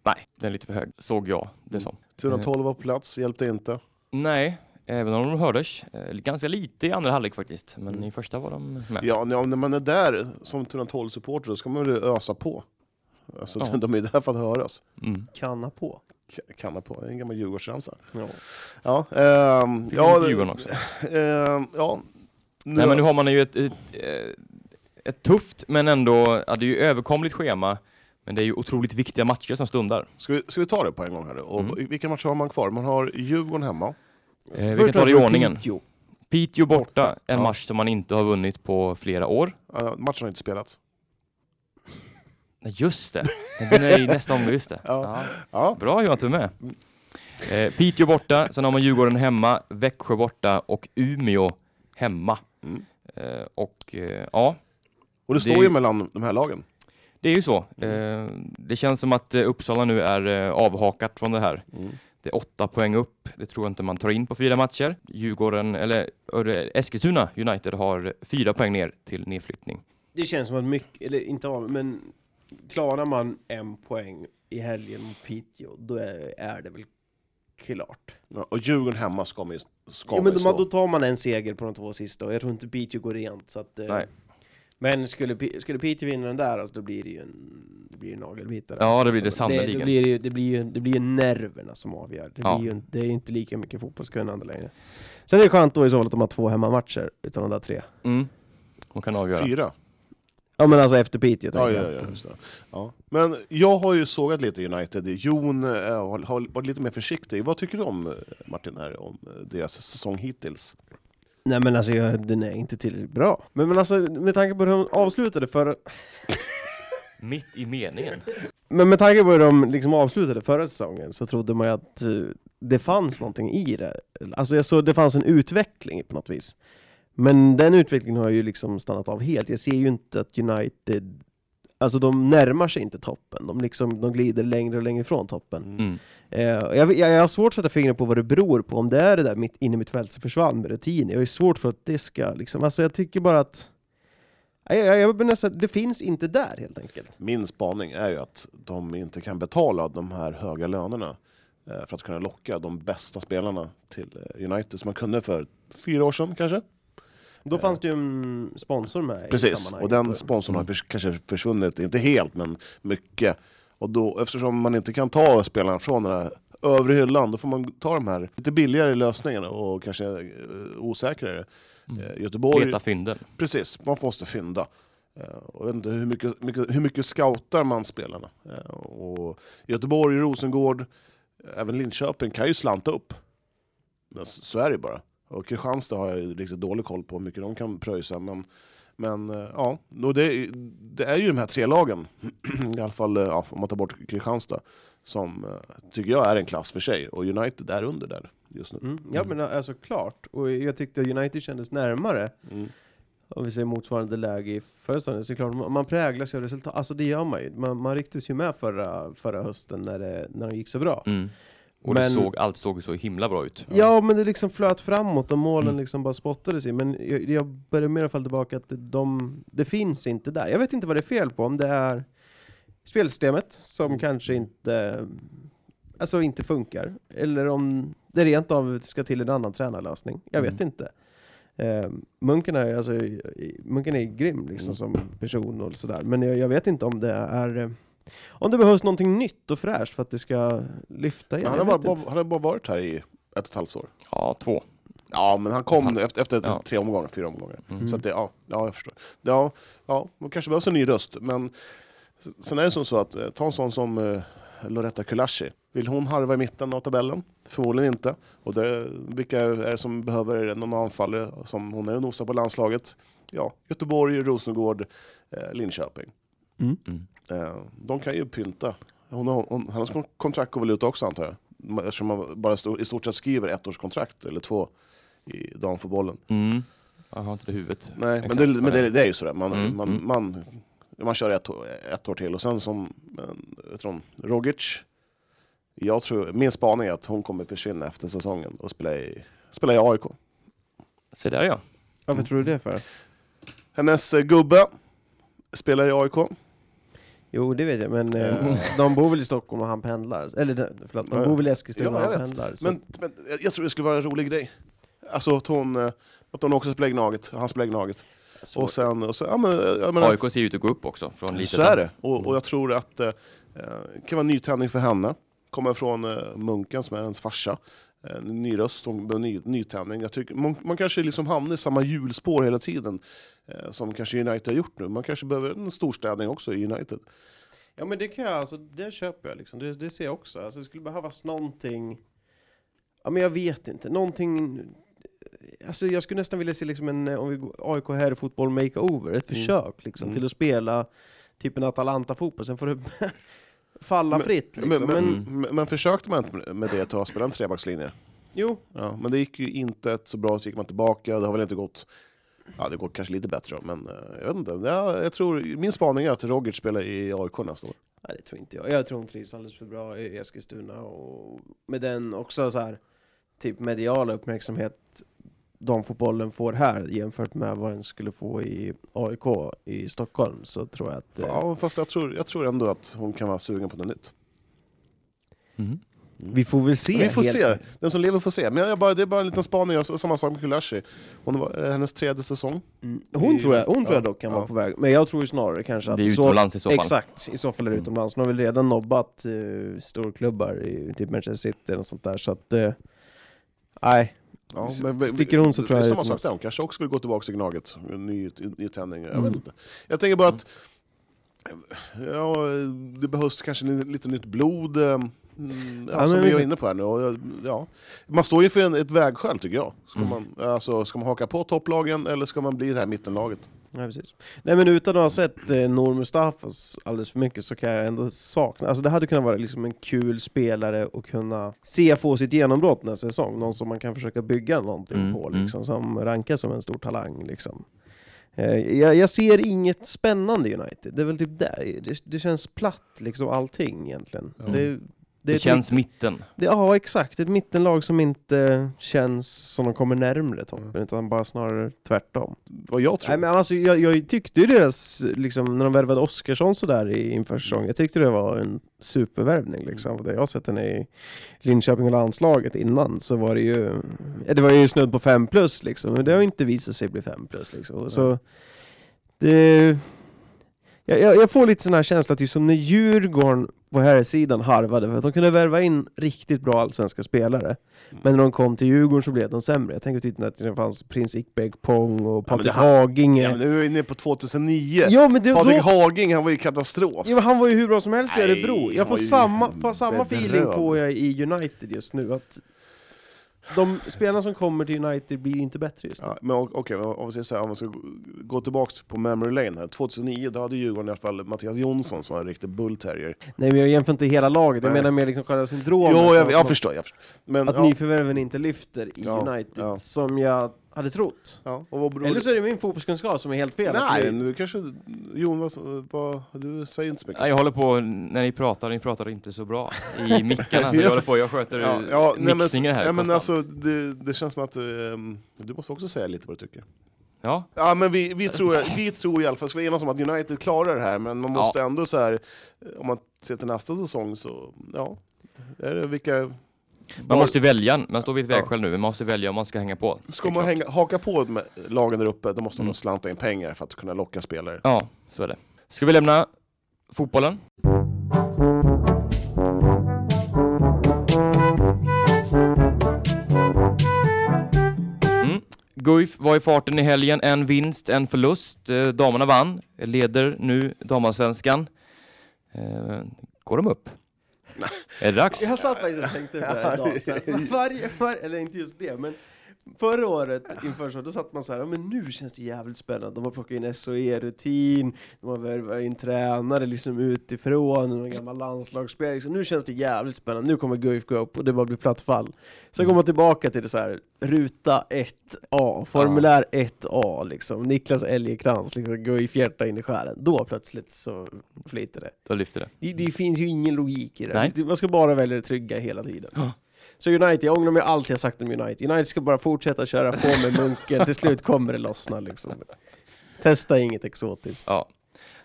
Nej, den är lite för hög, såg jag det som. 412 var på plats, hjälpte inte. Nej, även om de hördes. eh, Ganska lite i andra halvlek faktiskt, men Mm. i första var de med. Ja, när man är där som 412-supporter då ska man väl ösa på. Alltså, Ja. De är där för att höras. Mm. Kanna på. K- Kanna på, det är en gammal Djurgårdsramsa. Ja. Ja, ehm, Fick ja, Djurgården också. <laughs> ehm, ja. Nu, Nej men nu har man ju ett, ett, eh, ett tufft men ändå, ja, det är ju överkomligt schema. Men det är ju otroligt viktiga matcher som stundar. ska, vi, ska vi ta det på en gång här nu? Och Mm. Vilka matcher har man kvar? Man har Djurgården hemma. Eh, vi kan ta det i ordningen. Piteå. Piteå borta, en Ja. match som man inte har vunnit på flera år. Uh, matchen har inte spelats. Nej, just det. Den är i nästa omgång, just det. Ja. Ja. Ja. Bra Johan, att du är med. Eh, Piteå borta, sen har man Djurgården hemma, Växjö borta och Umeå hemma. Mm. Eh, och eh, ja, Och det Det- står ju mellan de här lagen. det är ju så. Mm. Eh, det känns som att eh, Uppsala nu är eh, avhakat från det här. Mm. Det är åtta poäng upp. Det tror jag inte man tar in på fyra matcher. Djurgården, eller Eskilstuna United har fyra poäng ner till nedflyttning. Det känns som att mycket, eller inte av, men klarar man en poäng i helgen mot Piteå, då är, är det väl klart. Ja, och Djurgården hemma ska man ju ska Ja, men då, då tar man en seger på de två sista och jag tror inte Piteå går rent. Så att, eh, Nej. Men skulle, skulle Piteå vinna den där, alltså, då blir det ju en, det blir en nagelbitare. Ja, alltså. det blir det sannerligen. Det, blir ju, det, blir ju, det blir ju nerverna som avgör. Det, Ja. blir ju, det är inte lika mycket fotbollskunnande längre. Sen är det skönt då i så fall att de har två hemmamatcher utan de där tre. Mm. Och kan avgöra. Fyra. Ja men alltså efter Piteå Ja, tänker ja, jag. ja, just det. Ja. Men jag har ju sågat lite United. Jon eh, har har varit lite mer försiktig. Vad tycker du om, eh, Martin, här, om eh, deras säsong hittills? Nej men alltså jag, den är inte tillräckligt bra. Men, men alltså med tanke på hur de avslutade förra... Mitt i meningen. Men med tanke på hur de liksom avslutade förra säsongen så trodde man ju att eh, det fanns någonting i det. Alltså jag såg det fanns en utveckling på något vis. Men den utvecklingen har ju liksom stannat av helt. Jag ser ju inte att United, alltså de närmar sig inte toppen. De, liksom, de glider längre och längre ifrån toppen. Mm. Eh, jag, jag, jag har svårt att sätta fingret på vad det beror på, om det är det där mitt, inne i mitt fält som försvann med rutin. Jag är svårt för att det ska liksom, alltså jag tycker bara att jag, jag, jag, nästan, det finns inte där helt enkelt. Min spaning är ju att de inte kan betala de här höga lönerna eh, för att kunna locka de bästa spelarna till eh, United som man kunde för fyra år sedan kanske. Då fanns det ju en sponsor med i Precis, och den sponsorn har förs- kanske försvunnit, inte helt men mycket. Och då, eftersom man inte kan ta spelarna från den här övre hyllan, då får man ta de här lite billigare lösningarna och kanske eh, osäkrare. Mm. Eh, Göteborg, Leta fynden. precis, man måste fynda. Eh, och jag vet inte hur mycket, mycket, hur mycket scoutar man spelarna. Eh, och Göteborg, Rosengård, även Linköping kan ju slanta upp. Så är det ju bara. Och Kristianstad har jag ju riktigt dålig koll på hur mycket de kan pröjsa. Men, men eh, ja, det, det är ju de här tre lagen, <clears throat> i alla fall eh, ja, om man tar bort Kristianstad, som eh, tycker jag är en klass för sig. Och United är under där just nu. Mm, ja men alltså klart, och jag tyckte United kändes närmare, Mm. om vi säger motsvarande läge i förra säsongen, så är det klart, man, man präglas ju av resultat, alltså det gör man ju. Man, man rycktes ju med förra, förra hösten när det, när det gick så bra. Mm. Och Men- såg, allt såg så himla bra ut. Ja, men det liksom flöt framåt och målen Mm. liksom bara spottades i. Men jag, jag börjar mer falla tillbaka att de, det finns inte där. Jag vet inte vad det är fel på, om det är spelsystemet som kanske inte, alltså inte funkar. Eller om det rent av ska till en annan tränarlösning. Jag vet Mm. inte. Eh, munken, är, alltså, munken är grym liksom, Mm. som person och sådär. Men jag, jag vet inte om det är eh, om det behövs någonting nytt och fräscht för att det ska lyfta igen. han, har bara, inte. han har bara varit här i ett och ett halvt år. Ja, två. Ja, men han kom efter, efter ja. tre omgångar, fyra omgångar. Mm. Så att det, ja, ja, jag förstår. Ja, ja, det kanske behövs en ny röst, men sen är det som så att eh, ta en sån som eh, Loretta Kulashi. Vill hon harva i mitten av tabellen? Förmodligen inte. Och det, vilka är det som behöver någon anfallare som hon är och nosar på landslaget? Ja, Göteborg, Rosengård, eh, Linköping. Mm. Eh, de kan ju pynta. Hon har, hon, hennes kon- kontrakt går väl ut också antar jag? Eftersom man bara i stort sett skriver ett års kontrakt eller två i damfotbollen. Mm. Jag har inte det i huvudet. Nej, men, det, men det det, är. ju sådär. Man, Mm, man, mm. man, man kör ett, år- ett år till och sen som jag tror, Rogic, jag tror, min spaning är att hon kommer försvinna efter säsongen och spela i, spela i AIK. Se där ja. Varför tror du det för? Hennes eh, gubbe spelar i AIK. Jo, det vet jag, men eh, de bor väl i Stockholm och han pendlar? Eller de- förlåt, de Ja, bor väl i Eskilstuna ja, och jag han vet. pendlar? Så. Men, men jag- tror det skulle vara en rolig grej. Alltså att hon, eh, att hon också spelar Gnaget, han spelar Gnaget. Och sen, och sen ja, men, jag menar, AIK ser ut att gå upp också. Från lite Så är det. Och, och jag tror att eh, eh, det kan vara en nytändning för henne. Kommer från eh, Munken som är hennes farsa. Eh, ny röst och en ny, nytändning. Jag tycker, man, man kanske liksom hamnar i samma hjulspår hela tiden. Eh, som kanske United har gjort nu. Man kanske behöver en storstädning också i United. Ja men det kan jag, alltså det köper jag liksom. Det, det ser jag också. Alltså det skulle behövas någonting, ja men jag vet inte, någonting Alltså jag skulle nästan vilja se liksom en, om vi går AIK här fotboll makeover, ett Mm. försök liksom Mm. till att spela typ en Atalanta-fotboll, sen får det <laughs> falla Men- fritt liksom. Men, Men, men, men, men försökte man inte med det ett tag, spela en trebackslinje? jo, Ja, men det gick ju inte så bra, så gick man tillbaka. Det har väl inte gått... Ja, det går kanske lite bättre då, men eh, jag vet inte. Ja, jag tror, min spaning är att Rogic spelar i AIK nästa år. Nej det tror inte jag. Jag tror hon trivs alldeles för bra i Eskilstuna och med den också så här typ mediala uppmärksamhet damfotbollen får här jämfört med vad den skulle få i AIK i Stockholm så tror jag att... eh, Ja, fast jag tror, jag tror ändå att hon kan vara sugen på något nytt. Mm. Vi får väl se. Vi får helt- se. Den som lever får se. Men jag bara, det är bara en liten spaning. Jag- Samma sak med Kulashi. Hon var, det hennes tredje säsong. Mm. Hon, tror jag, hon tror jag Ja, dock kan ja. vara på väg. Men jag tror ju snarare kanske att... Det är så- utomlands i så fall. Exakt, i så fall är det Mm. utomlands. Hon har väl redan nobbat uh, storklubbar i typ Manchester City och sånt där så att... eh, Nej, Ja, men, sticker hon så tror jag det är samma sak där, hon kanske också vill gå tillbaka till Gnaget. Ny, ny tändning, jag Mm. vet inte. Jag tänker bara att ja, det behövs kanske lite nytt blod. eh, Mm, ja, som men vi du- inne på här nu. Och, ja, man står ju för en, ett vägskäl tycker jag. Ska, Mm. man, alltså, ska man haka på topplagen eller ska man bli det här mittenlaget? Ja, precis. Nej men utan att ha sett eh, Nour Mustafas alldeles för mycket så kan jag ändå sakna, alltså det hade kunnat vara liksom en kul spelare och kunna se få sitt genombrott nästa säsong, någon som man kan försöka bygga någonting Mm, på mm. liksom, som rankas som en stor talang liksom. Eh, jag, jag ser inget spännande i United, det är väl typ där, det, det känns platt liksom allting egentligen. Ja. Det, Det, ett känns mitt- mitten. det, ja exakt, ett mittenlag som inte känns som de kommer närmre toppen, Mm. utan bara snarare tvärtom. Vad jag tror. Nej, men alltså, jag, jag tyckte ju deras, liksom, när de värvade Oskarsson sådär i- inför säsongen, jag tyckte det var en supervärvning liksom. Det jag har sett henne i Linköping och landslaget innan så var det ju, ja, det var ju snudd på 5 plus liksom, men det har ju inte visat sig bli 5 plus liksom. Så det... Jag, jag, jag får lite sån här känsla, typ som när Djurgården på här sidan harvade, för att de kunde värva in riktigt bra allsvenska spelare. Men när de kom till Djurgården så blev de sämre. Jag tänker typ att det fanns Prins Ikbeg-Pong och men Patrik här- Haginge. ja, men nu är vi inne på 2009. Ja, men det, Patrik då, Haging, han var ju katastrof. ja, men han var ju hur bra som helst i Örebro. Jag får samma, får samma feeling på jag i United just nu. Att de spelarna som kommer till United blir inte bättre just nu. Ja, men okej, men om vi säger så här, om vi ska gå- tillbaka på memory lane här. 2009, då hade Djurgården i alla fall Mattias Jonsson som var en riktig bullterrier. Nej, men jag jämför inte hela laget. Jag Nej. menar mer liksom själva syndromet. Jo, jag, jag man- förstår, jag förstår. Men, Att ja, nyförvärven inte lyfter i Ja, United, ja. som jag hade trott. ja, och vad beror Eller så är det min fotbollskunskap som är helt fel. Nej, vi- nu kanske... Jon, vad, vad, du säger inte så mycket. Nej, jag håller på, när ni pratar, ni pratar inte så bra i <laughs> mickarna. Jag håller på, jag sköter <laughs> Ja, ja, nej, men, mixningen här. ja, men alltså, det, det känns som att ehm, du måste också säga lite vad du tycker. ja, Ja, men vi, vi, tror, vi tror i alla fall, så vi enas om att United klarar det här, men man Ja. måste ändå så här, om man ser till nästa säsong så, ja, är det vilka... man måste välja, man står vid ett vägskäl nu, man måste välja om man ska hänga på. Ska man hänga, haka på med lagen där uppe, då måste man Mm. slanta in pengar för att kunna locka spelare. Ja, så är det. Ska vi lämna fotbollen? Mm. Guif var i farten i helgen, en vinst, en förlust. Eh, damerna vann, leder nu damallsvenskan. Eh, går de upp? <laughs> Är det dags? Jag satt faktiskt och tänkte på det här idag. Så varje, <laughs> varje, eller inte just det, men förra året inför så, då satt man så här, men nu känns det jävligt spännande. De har plockat in SOE-rutin, de har värvat in tränare liksom utifrån, någon gammal landslagsspelare. Så nu känns det jävligt spännande, nu kommer Guif gå upp och det bara blir platt fall. Sen går man tillbaka till det så här, ruta 1A, formulär 1A liksom. Niklas Elgekrans, liksom, Guif hjärta in i själen. Då plötsligt så flyter det. Då lyfter det. Det, det finns ju ingen logik i det. Nej. Man ska bara välja det trygga hela tiden. Så United, jag ångrar mig allt jag sagt om United. United ska bara fortsätta köra på med munken, till slut kommer det lossna liksom. Testa inget exotiskt. Ja.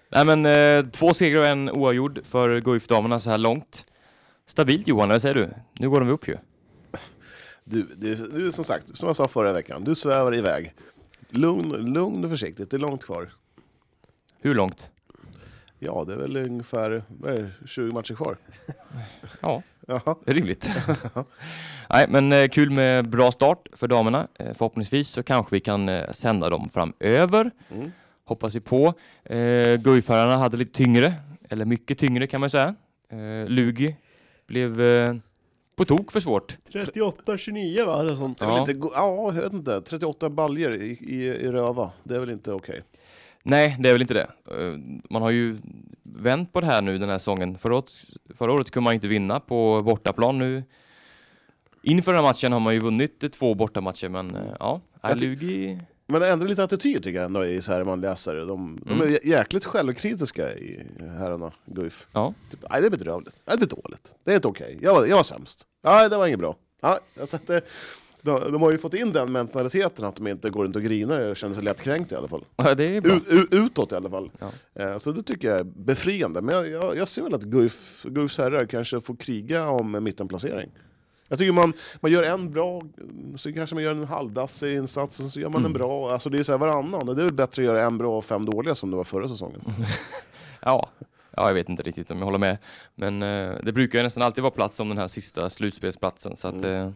Nej men eh, två segrar och en oavgjord för Guif-damerna så här långt. Stabilt Johan, eller säger du? Nu går de upp ju. Du, du, du, som sagt, som jag sa förra veckan, du svävar iväg. Lugn, lugn och försiktigt, det är långt kvar. Hur långt? Ja, det är väl ungefär vad är det, 20 matcher kvar. Ja, Jaha. det är rimligt. <laughs> Nej, men eh, kul med bra start för damerna. Eh, förhoppningsvis så kanske vi kan eh, sända dem framöver. Mm. Hoppas vi på. Guifärarna hade lite tyngre, eller mycket tyngre kan man säga. Lugi blev på tok för svårt. 38-29 va? Eller sånt. Det är väl Ja. inte, go- ja, jag vet inte. 38 baljer i, i, i röva, det är väl inte okej? Nej, det är väl inte det. Man har ju vänt på det här nu den här säsongen. Förra året, förra året kunde man inte vinna på bortaplan. Nu inför den här matchen har man ju vunnit två bortamatcher, men eh, ja, Jag ty- Lugi... Men det ändrar lite attityd tycker jag ändå i så här man läser. De, de Mm. är jä- jäkligt självkritiska i herrarna, Guif. Ja. Typ, nej, det är bedrövligt. Nej, det är dåligt. Det är inte okej. Jag, var, jag var sämst. Nej, det var inget bra. Ja, jag det, de, de har ju fått in den mentaliteten att de inte går runt och grinar och känner sig lättkränkta i alla fall. Ja, det är bra. U, u, utåt i alla fall. Ja. Eh, så det tycker jag är befriande. Men jag, jag, jag ser väl att Guif, Guifs herrar kanske får kriga om en mittenplacering. Jag tycker man, man gör en bra, så kanske man gör en halvdassig insats, och så gör man Mm. en bra. Alltså det är så här varannan. Det är väl bättre att göra en bra och fem dåliga som det var förra säsongen. <laughs> Ja. ja, jag vet inte riktigt om jag håller med. Men eh, det brukar ju nästan alltid vara plats om den här sista slutspelsplatsen. Så att, Mm. eh,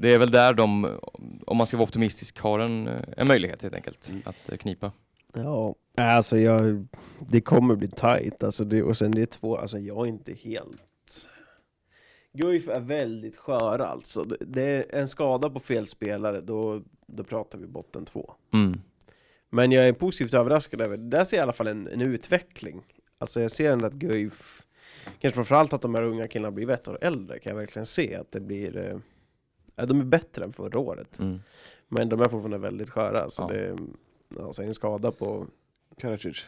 det är väl där de, om man ska vara optimistisk, har en, eh, en möjlighet helt enkelt Mm. att eh, knipa. Ja, alltså jag, det kommer bli tight. Alltså det, och sen det är två, alltså jag är inte helt... Guif är väldigt sköra alltså. Det, det är en skada på fel spelare, då, då pratar vi botten två. Mm. Men jag är positivt överraskad över, där ser jag i alla fall en, en utveckling. Alltså jag ser ändå att Guif, kanske framförallt att de här unga killarna blir ett år äldre, kan jag verkligen se att det blir... Ja, de är bättre än förra året. Mm. Men de är fortfarande väldigt sköra, så Ja. det... Alltså en skada på Karacic.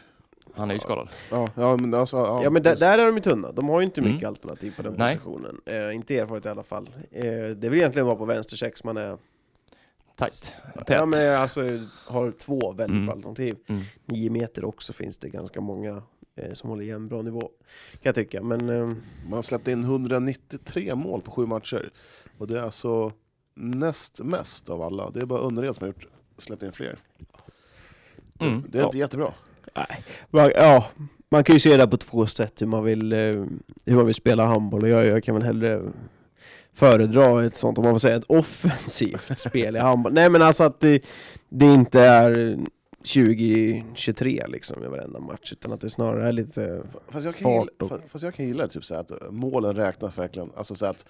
Han är ju skadad. Ja, ja, men alltså... Ja, Ja men där, där är de ju tunna, de har ju inte mycket Mm. alternativ på den Nej. positionen. Eh, inte erfaret i alla fall. Eh, det vill egentligen vara på vänstersex man är... Tät. Ja men alltså har två väldigt Mm. bra alternativ. Mm. Nio meter också finns det ganska många eh, som håller jämn bra nivå. Kan jag tycka, men... Eh, Man har släppt in 193 mål på sju matcher. Och det är alltså näst mest av alla. Det är bara Önnered som har gjort, släppt in fler. Mm. Det är inte jättebra. va- ja, man kan ju se det på två sätt hur man vill, eh, hur man vill spela handboll. Och jag, jag kan väl hellre föredra ett sånt, om man får säga ett offensivt <laughs> spel i handboll. Nej men alltså att det, det inte är 2023 liksom i varenda match, utan att det snarare är lite... Fast jag kan, Fart gilla, och- fa- fast jag kan gilla typ så att målen räknas verkligen. Alltså så att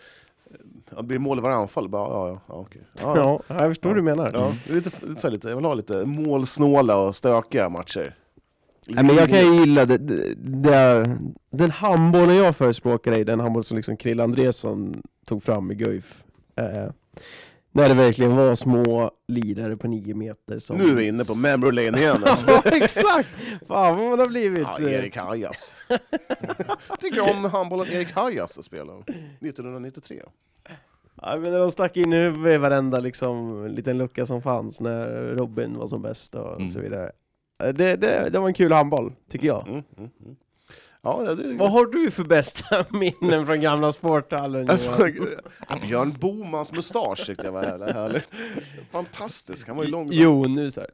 ja, blir det mål i varje anfall, bara ja, ja, ja okej. Ja, ja. Ja, jag förstår vad du menar. Ja, är lite, lite, så här, lite, jag vill ha lite målsnåla och stökiga matcher. Nej, men jag kan ju gilla det, det, det, den handbollen jag förespråkar är den handboll som liksom Krill Andresson tog fram i Guif. Eh, när det verkligen var små lidare på nio meter som... Nu är vi inne på memory lane igen. <laughs> Alltså. ja, exakt! Fan vad man har blivit... Ja, eh, Erik Hajas. Tycker om handbollen Erik Hajas spelade 1993. Ja, men de stack in huvudet i varenda liksom, liten lucka som fanns när Robin var som bäst och Mm. så vidare. Eh, Det, det, det var en kul handboll, tycker jag. Mm, mm, mm. Ja, det, Vad har du för bästa <laughs> minnen från gamla sporthallen? Björn Bomans mustasch tyckte jag var jävla härlig. Fantastisk, han var ju lång. Jo, nu så här.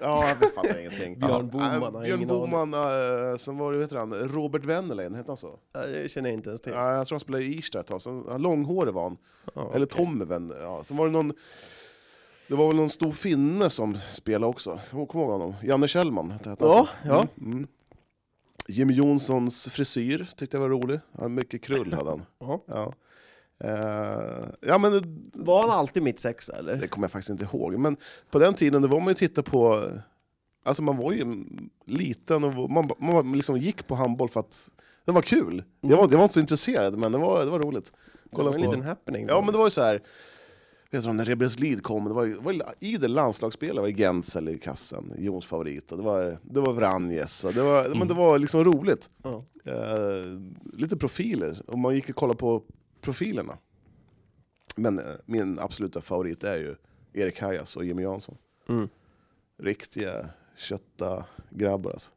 Ja, jag fattar ingenting. <laughs> Björn Boman äh, Björn. Boman, äh, sen var det, vet han, Robert Wennerlein, hette han så? Ja, Det känner jag inte ens till. Ja, jag tror han spelade i Irsta ett tag, sen, långhårig var han. Ja, Eller okej. Tommy Wen, ja. Sen var det någon, det var väl någon stor finne som spelade också. Jag kommer ihåg honom. Janne Kjellman hette han Ja, så. ja. Mm, mm. Jimmy Jonssons frisyr tyckte jag var rolig. Han mycket krull hade han. <laughs> Ja. Ja. Eh, ja men det, Var han alltid mitt sexa eller? det kommer jag faktiskt inte ihåg. Men på den tiden det var man ju titta på, alltså man var ju liten och man, man liksom gick på handboll för att det var kul. Jag, var, jag var inte så intresserad men det var, det var roligt. Det var en på- liten happening. Ja men det var ju så här. Vet du, när Rebels Lid kom, det var ju, var idel landslagsspelare, var Gentzel i kassen, Jons favorit, och det var, det var Vranjes, och det var, men det var liksom roligt. Ja. Eh, lite profiler, och man gick och kollade på profilerna. Men eh, min absoluta favorit är ju Erik Hajas och Jimmy Jansson. Mm. Riktiga kötta grabbar alltså.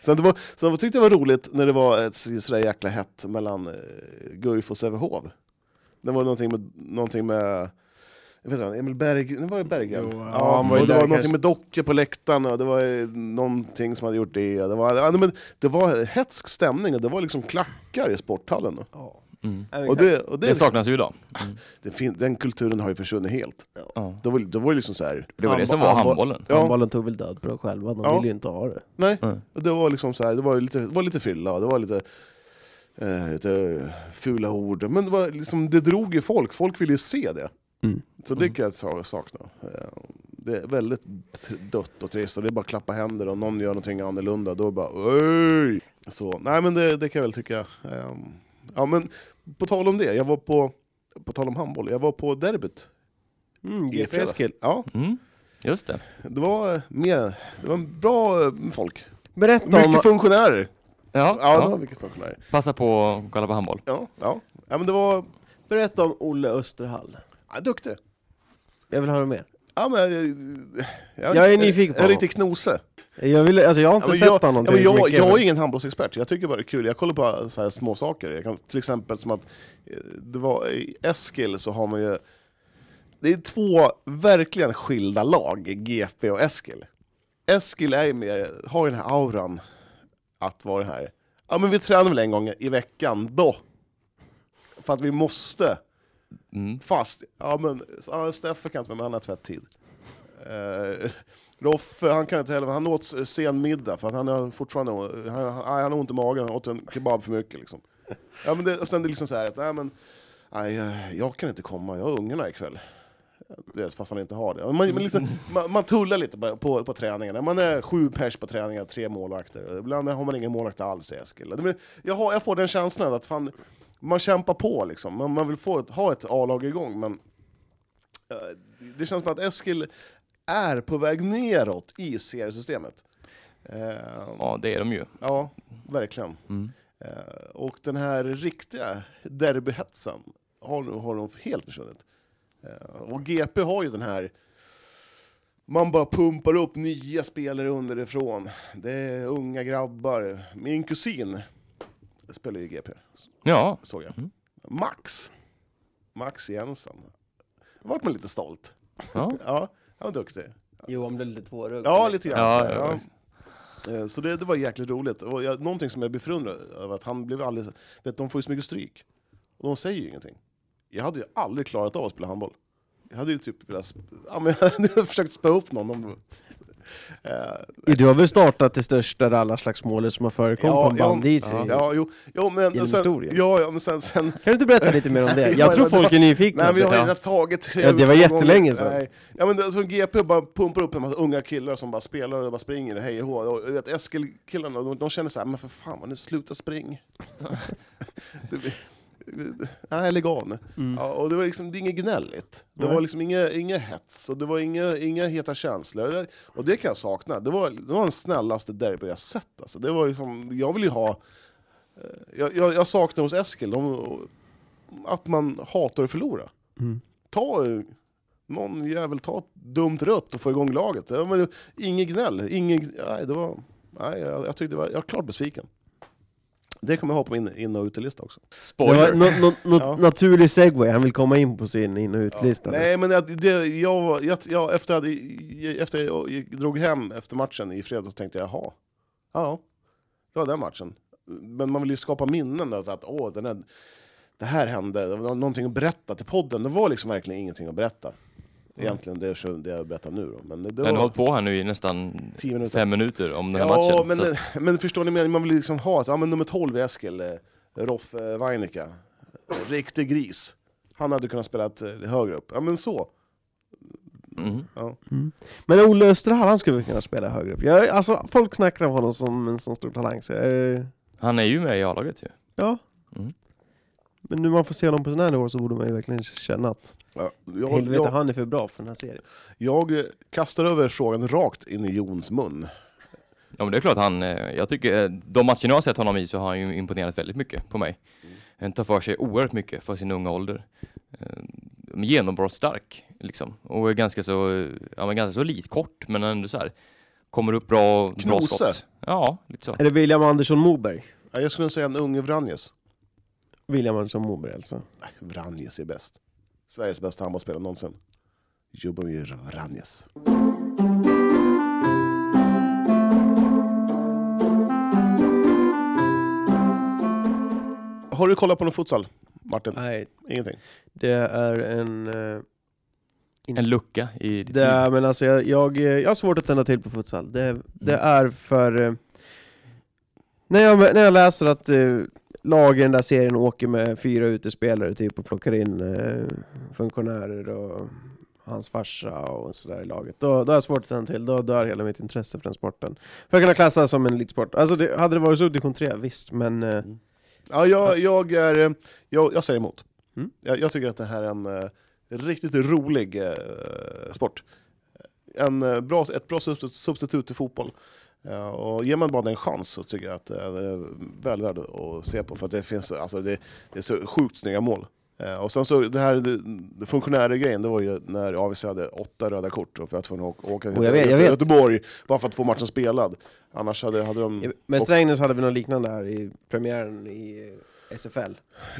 Sen, det var, sen tyckte jag det var roligt när det var ett sådär jäkla hett mellan eh, Guif och Sävehof. Det var någonting med, någonting med jag vet inte, Emil Berg, det var det Berggren. Jo, ja, han var och det där var någonting kanske- med dockor på läktarna, och det var någonting som hade gjort det. Det var, ja, men det var hetsk stämning, och det var liksom klackar i sporthallen. Ja. Mm. Och det, och det, Det saknas ju idag. <laughs> fin, den kulturen har ju försvunnit helt. Ja. Det var, det var liksom så här. Det var det som var Handboll- handbollen. Ja. Handbollen tog väl död på dem själva, de Ja. ville ju inte ha det. Nej, Mm. och det var liksom så här, det var lite, det var lite fylla, det var lite, eh, lite fula ord, men det, var liksom, det drog ju folk, folk ville ju se det. Mm. Så det kan jag sa- sakna. Eh, Det är väldigt dött och trist, och det är bara att klappa händer och någon gör någonting annorlunda, då är det bara Oj! Så, nej men det, det kan jag väl tycka. Ehm, Ja men på tal om det, jag var på, på tal om handboll, jag var på derbyt. Mm, GP. Eskil. Ja, Mm. Just det. det var eh, mer, det var bra eh, folk. Berätta om... Mycket funktionärer. Ja, Ja, det ja. var mycket funktionärer. Passa på att kolla på handboll. Ja, ja. ja men det var Berätta om Olle Österhall. Ja, duktig. Jag vill höra mer. Ja, men, jag, Jag är nyfiken på En riktig knose. Jag, vill, alltså jag har Ja, inte men sett jag, honom ja, jag, tillräckligt jag är mycket, ingen handbollsexpert, jag tycker bara det är kul. Jag kollar på så här små saker. Jag kan, till exempel som att eh, det var, i Eskil så har man ju... Det är två verkligen skilda lag, GP och Eskil. Eskil är ju mer, har ju den här auran att vara den här... Ja men vi tränar väl en gång i veckan, då. För att vi måste Mm. Fast, ja men ja, Steffe kan inte vara med, han har tvättid. Uh, eh, Roffe, han kan inte heller, han åt sen middag för att han har fortfarande han, han, han har ont i magen, han åt en kebab för mycket liksom. Ja men det, och sen är liksom så här att, nej men, nej, eh, jag kan inte komma, jag har ungarna ikväll. Vet, fast han inte har det. Man, man, liksom, man, man tullar lite på, på, på träningarna. Man är sju pers på träningarna, tre målvakter. Ibland har man ingen målvakt alls, i Eskil. Men Jag, har, jag får den känslan att fan, man kämpar på liksom. Man, man vill få ett, ha ett A-lag igång, men eh, det känns som att Eskil är på väg neråt i seriesystemet. Eh, Ja, det är de ju. ja, verkligen. Mm. Eh, och den här riktiga derbyhetsen har, har nog helt försvunnit. Och GP har ju den här, man bara pumpar upp nya spelare underifrån. Det är unga grabbar. Min kusin spelar ju i GP, Ja, såg jag. Mm. Max. Max Jensen. Vart man lite stolt. ja. <laughs> Ja, han var duktig. Johan blev lite tårögd. Ja, lite grann. Ja, ja. ja. Eh, Så det, det var jäkligt roligt. Och jag, någonting som jag blir förundrad över, att han blev alldeles... Vet, de får ju så mycket stryk. Och de säger ju ingenting. Jag hade ju aldrig klarat av att spela handboll. Jag hade ju typ velat... Ja, men <laughs> jag hade försökt spä upp någon. Eh, Du har väl startat det största rallarslagsmålet som har förekommit Ja, på en bandit? ja. ja, jo, jo, men... Genom sen, historien. ja, ja, men sen... sen Kan du inte berätta lite mer om det? <laughs> Ja, Jag tror folk är nyfikna. Nej, men jag har redan tagit... Ja, det var jättelänge sedan. Nej. Ja, men alltså, GP bara pumpar upp en massa unga killar som bara spelar och bara springer hej och hå. Eskil-killarna, de, de känner så här, men för fan, man, sluta spring. <laughs> Nej, lägg av nu. Mm. Ja, och det var liksom, det inget gnälligt. Det Nej. var liksom inga, inga hets, och det var inga, inga heta känslor. Det, och det kan jag sakna. Det var, det var den snällaste derby jag sett. Alltså. Det var liksom, jag vill ju ha... eh, Jag, jag, jag saknar hos Eskil de, att man hatar att förlora. Mm. Ta någon jävel, ta ett dumt rött och få igång laget. Inget gnäll. Ingen, nej, det var, nej, jag, jag tyckte det var, jag är klart besviken. Det kommer jag ha på min in och utelista också. Det var Spoiler. nå- nå- nå- Ja. naturlig segway, han vill komma in på sin in och utlista. Nej, men jag, det, jag, jag, jag, efter, jag, efter jag drog hem efter matchen i fredags så tänkte jag, jaha, ja, det var den matchen. Men man vill ju skapa minnen, då, så att åh, den här, det här hände, det var någonting att berätta till podden. Det var liksom verkligen ingenting att berätta. Egentligen det, är det jag berättar nu då. Men det Den har var hållit på här nu i nästan tio minuter. fem minuter om den här Ja, matchen. men, att, <laughs> men förstår ni, mer? man vill liksom ha ett, ja men nummer 12 är Eskil, eh, Roffe Weinicka. Riktig gris. Han hade kunnat spela ett, eh, högre upp. Ja men så. mm. Ja. Men Olle Österhall, han skulle kunna spela högre upp. Jag, alltså, folk snackar om honom som en sån stor talang, så jag, Han är ju med i A-laget ju. ja. Mm. Men nu man får se honom på sån här nivå så borde man ju verkligen känna att Ja, jag, helvete, jag, han är för bra för den här serien. jag eh, kastar över frågan rakt in i Jons mun. Ja men det är klart han, eh, jag tycker, eh, de matcherna jag har sett honom i så har han ju imponerat väldigt mycket på mig. Han tar för sig oerhört mycket för sin unga ålder. Genombrottsstark liksom. Och är ganska så, ja men ganska så lit kort men ändå så här. Kommer upp bra, bra Knose. skott. Ja, lite så. Är det William Andersson Moberg? Ja, jag skulle säga en unge Vranjes. William Andersson Moberg alltså. Nej, Vranjes är bäst. Sveriges bästa handbollsspelare någonsin. Ljubomir Vranjes. Har du kollat på någon futsal, Martin? Nej, Ingenting? det är en... eh, En lucka i ditt Det liv. är, men alltså jag, jag, jag har svårt att tända till på futsal. Det, det Mm. är för... eh, När jag, när jag läser att uh, lag i den där serien åker med fyra utespelare typ och plockar in eh, funktionärer och hans farsa och sådär i laget. Då, då har jag svårt att tända till, då dör hela mitt intresse för den sporten. För att kunna klassa som en elitsport. Alltså det, hade det varit så division 3, visst, men... eh, Ja, jag, jag, är, eh, jag, jag säger emot. Mm. Jag, jag tycker att det här är en eh, riktigt rolig eh, sport. En, eh, bra, ett bra substitut till fotboll. Ja, och ger man bara den en chans så tycker jag att eh, det är väl värd att se på. För att det, finns, alltså det, det är så sjukt snygga mål. Eh, och sen så det här det, det funktionärer-grejen, det var ju när AVC hade åtta röda kort och för att få åka, åka Oh, jag vet, jag vet. Göteborg bara för att få matchen spelad. Annars hade, hade de... Men Strängnäs hade vi något liknande här i premiären i eh, SFL.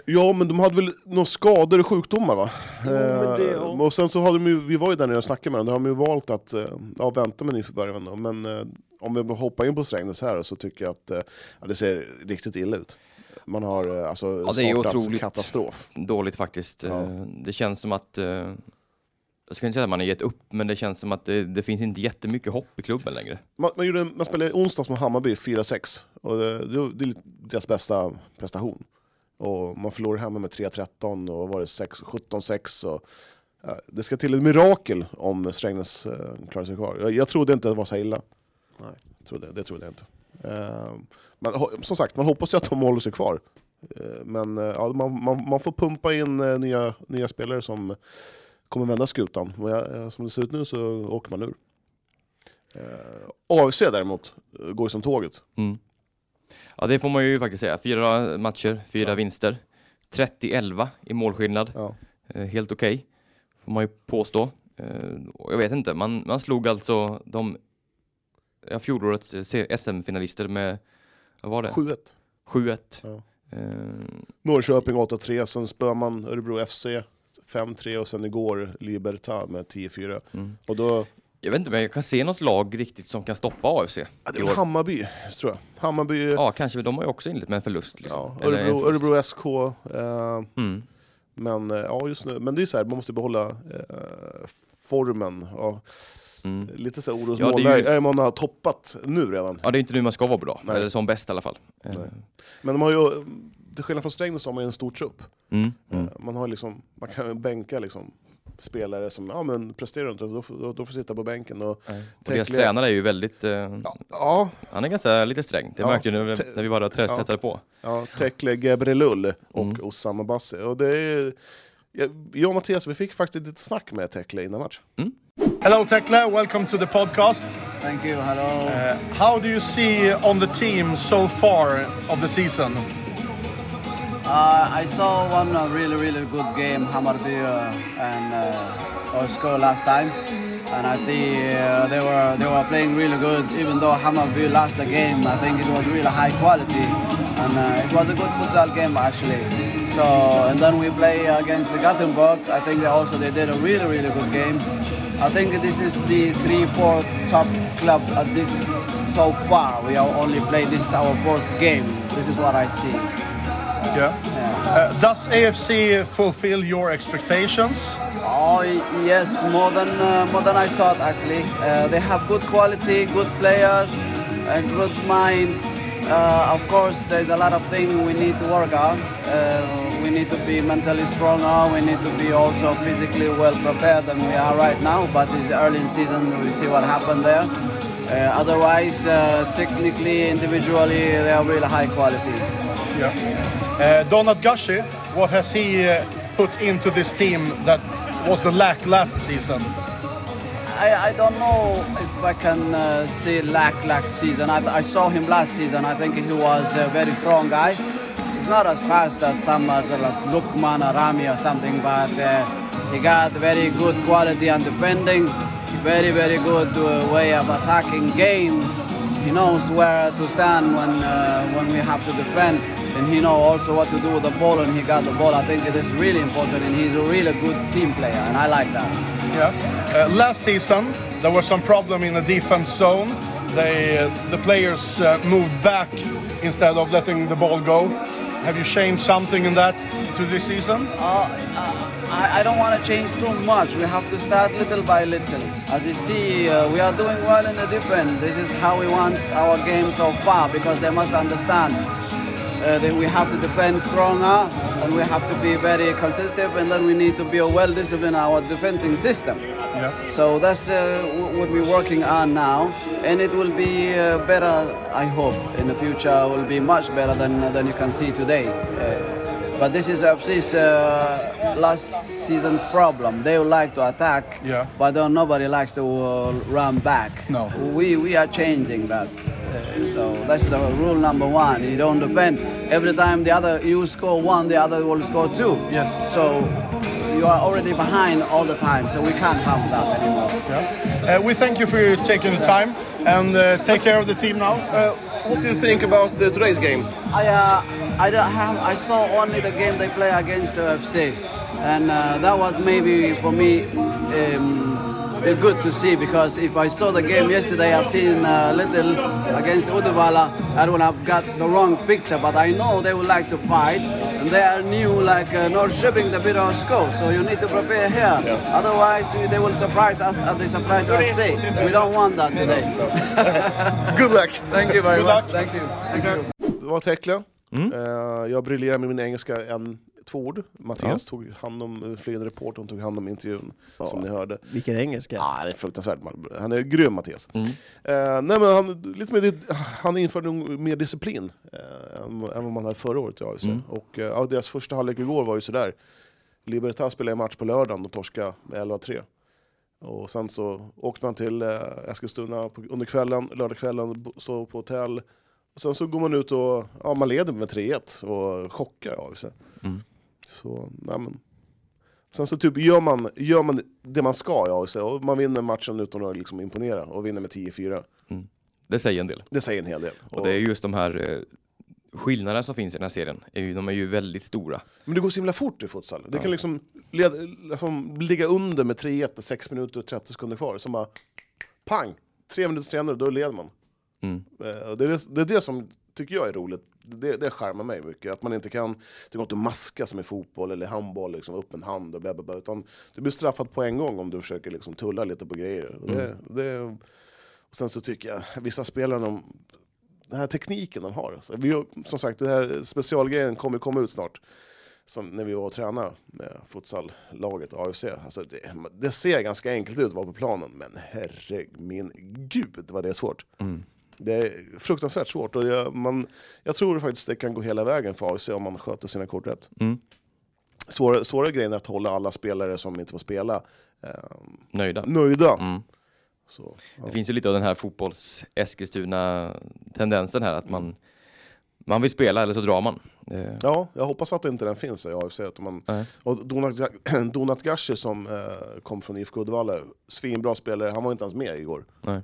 Ja, men de hade väl några skador och sjukdomar va? Jo, det- Eh, ja. Och sen så hade de ju, vi var ju där nere och snackade med dem, då har de ju valt att eh, ja, vänta med nyförvärven då. Men eh, om vi hoppar in på Strängnäs här så tycker jag att eh, ja, det ser riktigt illa ut. Man har eh, alltså Ja, det är otroligt. katastrof. Dåligt faktiskt. Ja. Eh, Det känns som att, jag ska inte säga att man har gett upp, men det känns som att det, det finns inte jättemycket hopp i klubben längre. Man, man, gjorde, man spelade onsdags mot Hammarby 4-6, och det, det, är deras bästa prestation. Och man förlorade hemma med 3-13 och var det 6 17-6. Och, ja, det ska till ett mirakel om Strängnäs klarar sig kvar. Jag, jag trodde inte att det var så illa. Nej. Trodde, det trodde jag inte. Eh, men som sagt, man hoppas ju att de håller sig kvar. Eh, men eh, ja, man, man, man får pumpa in eh, nya, nya spelare som kommer vända skutan. Men jag, eh, som det ser ut nu så åker man ur. Eh, AFC däremot går ju som tåget. Mm. Ja, det får man ju faktiskt säga. Fyra matcher, fyra Ja. vinster. 30-11 i målskillnad. Ja. Helt okej, får man ju påstå. Jag vet inte, man, man slog alltså de ja, fjolårets eh, SM-finalister med, vad var det? 7-1. 7-1. Ja. Eh, Norrköping 8-3, sen spöar man Örebro FC 5-3 och sen igår Libertad med 10-4. mm. Och då, Jag vet inte, men jag kan se något lag riktigt som kan stoppa AFC. ja, det är Hammarby, tror jag. Hammarby, ja, Ja, kanske, de har ju också inlett med en förlust. Liksom. En Örebro, förlust. Örebro SK. Eh, Mm. men eh, ja, just nu. Men det är så här, man måste behålla eh, formen. Ja, Mm. lite så Ja, orosmoln. det är ju- man har toppat nu redan. Ja, det är inte nu man ska vara bra, Nej. eller som bäst i alla fall. Eh, Nej. Men de har ju, till skillnad från Strängnäs så har man ju en stor trupp. Mm. Mm. Eh, Man, har liksom, man kan bänka liksom spelare som ja, men presterar inte, då, får- då, då får sitta på bänken. Och, Och deras tränare är ju väldigt, eh, ja, ja, han är ganska lite sträng. Det Ja, märkte nu te- när vi var där och trä- ja. på. Ja, Tekle Gebrelull och Mm. Osama Bassi. Och det är, jag, och Mattias vi fick faktiskt lite snack med Tekle innan match. Hello, Tekla. Welcome to the podcast. Thank you. Hello. Uh, how do you see on the team so far of the season? Uh, I saw one uh, really, really good game, Hammarby uh, and uh, Osco last time, and I think uh, they were they were playing really good. Even though Hammarby lost the game, I think it was really high quality, and uh, it was a good futsal game actually. So and then we play against the Gothenburg. I think they also they did a really, really good game. I think this is the three, four top club at this so far. We have only played this is our first game. This is what I see. Yeah. Yeah. Uh, does AFC fulfill your expectations? Oh yes, more than uh, more than I thought actually. Uh, they have good quality, good players, and good mind. Uh, of course, there's a lot of things we need to work on. Uh, we need to be mentally stronger. We need to be also physically well prepared than we are right now. But it's early in season. We see what happened there. Uh, otherwise, uh, technically, individually, they are really high quality. Yeah. Uh, Donat Gashi, what has he uh, put into this team that was the lack last season? I, I don't know if I can uh, see lack last season. I, I saw him last season. I think he was a very strong guy. He's not as fast as some as uh, like Lukman or Rami or something, but uh, he got very good quality and defending. Very very good uh, way of attacking games. He knows where to stand when uh, when we have to defend, and he know also what to do with the ball. And he got the ball. I think it is really important, and he's a really good team player, and I like that. Yeah. Uh, last season, there was some problem in the defense zone. They, uh, the players uh, moved back instead of letting the ball go. Have you changed something in that to this season? Uh, uh, I, I don't want to change too much. We have to start little by little. As you see, uh, we are doing well in the defense. This is how we want our game so far because they must understand uh, that we have to defend stronger and we have to be very consistent and then we need to be a well disciplined in our defending system. Yeah. So that's uh, what we're working on now, and it will be uh, better. I hope in the future will be much better than than you can see today. Uh, but this is FC's uh, last season's problem. They would like to attack, Yeah. but uh, nobody likes to uh, run back. No. we we are changing that. Uh, so that's the rule number one. You don't defend every time the other you score one, the other will score two. Yes. So you are already behind all the time, so we can't have that anymore. Yeah. Uh, we thank you for taking the time and uh, take care of the team now. Uh, what do you think about uh, today's game? I uh, I don't have. I saw only the game they play against the FC, and uh, that was maybe for me um, good to see because if I saw the game yesterday, I've seen a little against Uddevalla. I don't have got the wrong picture, but I know they would like to fight, and they are new like uh, Norrköping, the bit of school. So you need to prepare here. Otherwise, they will surprise us as they surprise FC. We don't want that today. Good luck! <laughs> Thank you very Good much. luck. Thank you. Thank you. Det var. Mm. Eh, jag briljerar med min engelska en, två ord. Mattias tog hand om, flygande reportern tog hand om intervjun, som ni hörde. Vilken engelska. Ja, det är fruktansvärt. Han är grym Mattias. Mm. Eh, nej, men han, lite mer, han införde mer disciplin eh, än, än vad man hade förra året i AFC. Mm. Och, eh, ja, deras första halvlek igår var ju sådär. Libertas spelade en match på lördagen och torska med 11-3. Och sen så åkte man till eh, Eskilstuna på, under kvällen, lördagskvällen, stod på hotell. Och sen så går man ut och ja, man leder med 3-1 och chockar AFC. Mm. Så, nej, men. Sen så typ gör man, gör man det man ska i AFC och man vinner matchen utan att liksom imponera och vinner med 10-4. Det säger en del. Det säger en hel del. Och det är just de här eh, skillnaderna som finns i den här serien. Är ju, de är ju väldigt stora. Men det går så himla fort i futsal. Det Ja. kan liksom, led, liksom ligga under med 3-1, 6 minuter och 30 sekunder kvar. Som bara pang! Tre minuter senare, då leder man. Mm. Eh, Det är det, är det som tycker jag är roligt. Det, det skärmar mig mycket. Att man inte kan, det går inte att maska som i fotboll eller handboll, liksom, upp en hand och bla bla bla. Utan du blir straffad på en gång om du försöker liksom, tulla lite på grejer. Och det, det, och sen så tycker jag, vissa spelare, de, den här tekniken de har. Så vi, har- som sagt, den här specialgrejen kommer komma ut snart. Som när vi var och tränade med futsallaget AFC. Alltså det, det ser ganska enkelt ut att vara på planen, men herre min gud vad det är svårt. Mm. Det är fruktansvärt svårt och jag, man, jag tror faktiskt det kan gå hela vägen för AFC om man sköter sina kort rätt. Mm. Svåra, svåra grejen är att hålla alla spelare som inte får spela eh, Nöjda. nöjda. Mm. Så, ja. Det finns ju lite av den här fotbolls-Eskilstuna-tendensen här att man, man vill spela eller så drar man. Det, ja, jag hoppas att inte den finns i AFC. Att man, Nej. och Donat, <clears throat> Donat Gashi som eh, kom från IFK Uddevalla, svinbra spelare, han var inte ens med igår. Nej.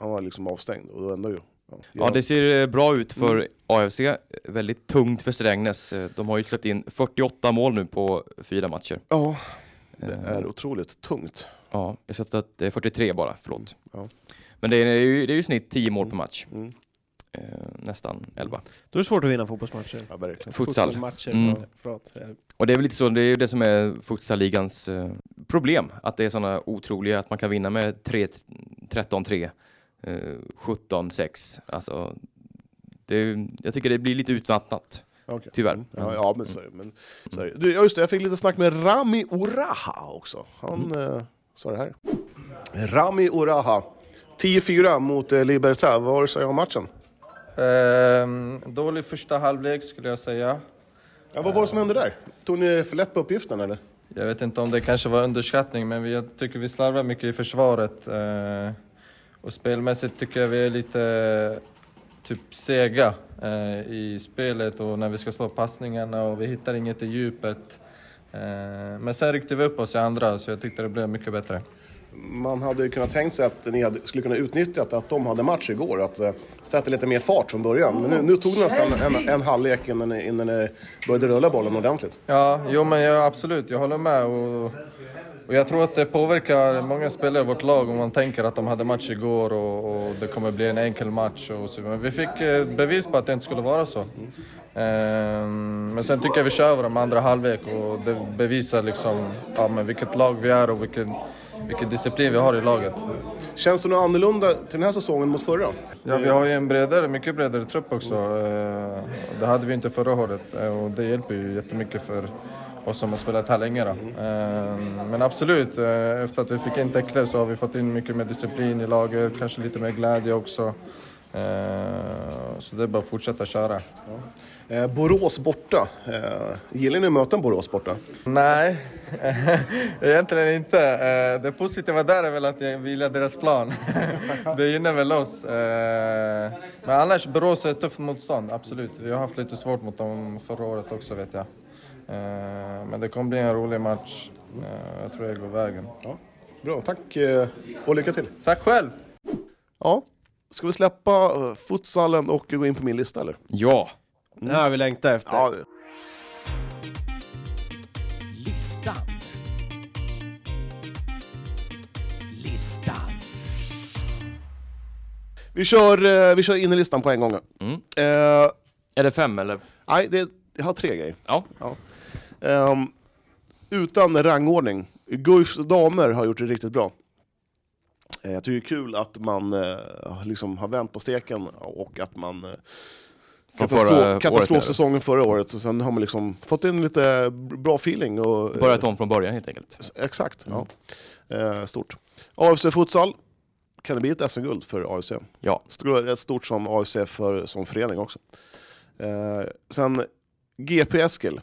Han var liksom avstängd. Och ändå, ja, Ja, det ser eh, bra ut för AFC. Väldigt tungt för Strängnäs. Eh, De har ju släppt in 48 mål nu på fyra matcher. ja, det Eh, är otroligt tungt. Ja, jag sett att det är 43 bara, förlåt. Ja. Men det är ju, det är ju snitt 10 mål per match. Mm. Eh, nästan 11. Då är det svårt att vinna fotbollsmatcher. Ja, verkligen. Futsal. Mm. Och det är väl lite så, det är ju det som är futsalligans eh, problem. Att det är sådana otroliga, att man kan vinna med 3, 13-3, eh, 17-6. Alltså, det, jag tycker det blir lite utvattnat. Okej. Tyvärr. Mm. Ja, ja, men det. Men, det. Du, just det, jag fick lite snack med Rami Oraha också. Han eh, sa det här. Rami Oraha. 10-4 mot eh, Libertad. Vad har du att säga om matchen? Ehm, dålig första halvlek skulle jag säga. Ja, vad var det som hände där? Tog ni för lätt på uppgiften eller? Jag vet inte om det kanske var underskattning, men vi, jag tycker vi slarvar mycket i försvaret. Eh, och spelmässigt tycker jag vi är lite typ sega eh, i spelet och när vi ska slå passningarna och vi hittar inget i djupet. Eh, men sen ryckte vi upp oss i andra, så jag tyckte det blev mycket bättre. Man hade ju kunnat tänkt sig att ni hade, skulle kunna utnyttja att de hade match igår. Att uh, sätta lite mer fart från början. Men nu, nu tog det nästan en, en halvlek innan ni, innan ni började rulla bollen ordentligt. Ja, jo men jag, absolut, jag håller med. Och, och jag tror att det påverkar många spelare i vårt lag om man tänker att de hade match igår och, och det kommer bli en enkel match. Och så. Men vi fick eh, bevis på att det inte skulle vara så. Ehm, men sen tycker jag vi kör över dem andra halvlek och det bevisar liksom ja, men vilket lag vi är och vilken, vilken disciplin vi har i laget. Känns det något annorlunda till den här säsongen mot förra? Ja, vi har ju en bredare, mycket bredare trupp också. Eh, Det hade vi inte förra året eh, och det hjälper ju jättemycket för oss som har spelat här länge. Då. Eh, Men absolut, eh, efter att vi fick in Tekle så har vi fått in mycket mer disciplin i laget, kanske lite mer glädje också. Eh, Så det är bara att fortsätta köra. Eh, Borås borta. Eh, gillar ni att möta Borås borta? Nej, <laughs> egentligen inte. Det positiva där är väl att jag gillar deras plan. <laughs> Det gynnar väl oss. Men annars, Borås är ett tufft motstånd, absolut. Vi har haft lite svårt mot dem förra året också vet jag. Eh, men det kommer bli en rolig match. Eh, jag tror jag går vägen. Ja. Bra, tack eh, och lycka till. Tack själv! Ja, ska vi släppa futsalen och gå in på min lista eller? Ja, mm. har vi längtat efter. Ja. Listan. Listan. Vi kör, vi kör in i listan på en gång. Mm. Eh, är det fem eller? Nej, det, jag har tre grejer. Ja. ja. Ehm, utan rangordning. Guifs damer har gjort det riktigt bra. Eh, jag tycker det är kul att man eh, liksom har vänt på steken och att man Från katastro- förra året, katastrofsäsongen förra året och sen har man liksom fått in lite bra feeling. Och, Börjat om från början helt enkelt. Exakt, Mm. ja. Stort. AFC Futsal, kan det bli ett SM-guld för AFC? Ja. Rätt stort som AFC för, som förening också. Sen GP Eskil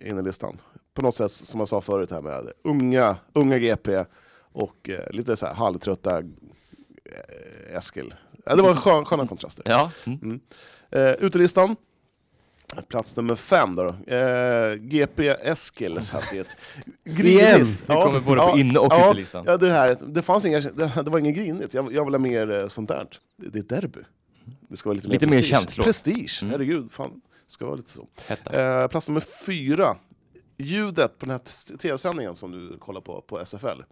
in i listan. På något sätt som jag sa förut här med unga, unga GP och eh, lite så här halvtrötta eh, Eskil. Ja, det var skön, sköna kontraster. Ja. Mm. Eh, utelistan. Plats nummer fem då. då. Eh, GP Eskils hastighet. Igen. Vi kommer både på inne och ja, utelistan. Ja, det, här, det, fanns inga, det, det var inget grinigt. Jag, jag vill ha mer eh, sånt där. Det är derby. Det ska vara lite, Lite mer mer prestige. känslor. Prestige, Mm. herregud. Fan. Ska vara lite så. Eh, plats nummer fyra. Ljudet på den här tv-sändningen som du kollar på, på SFL.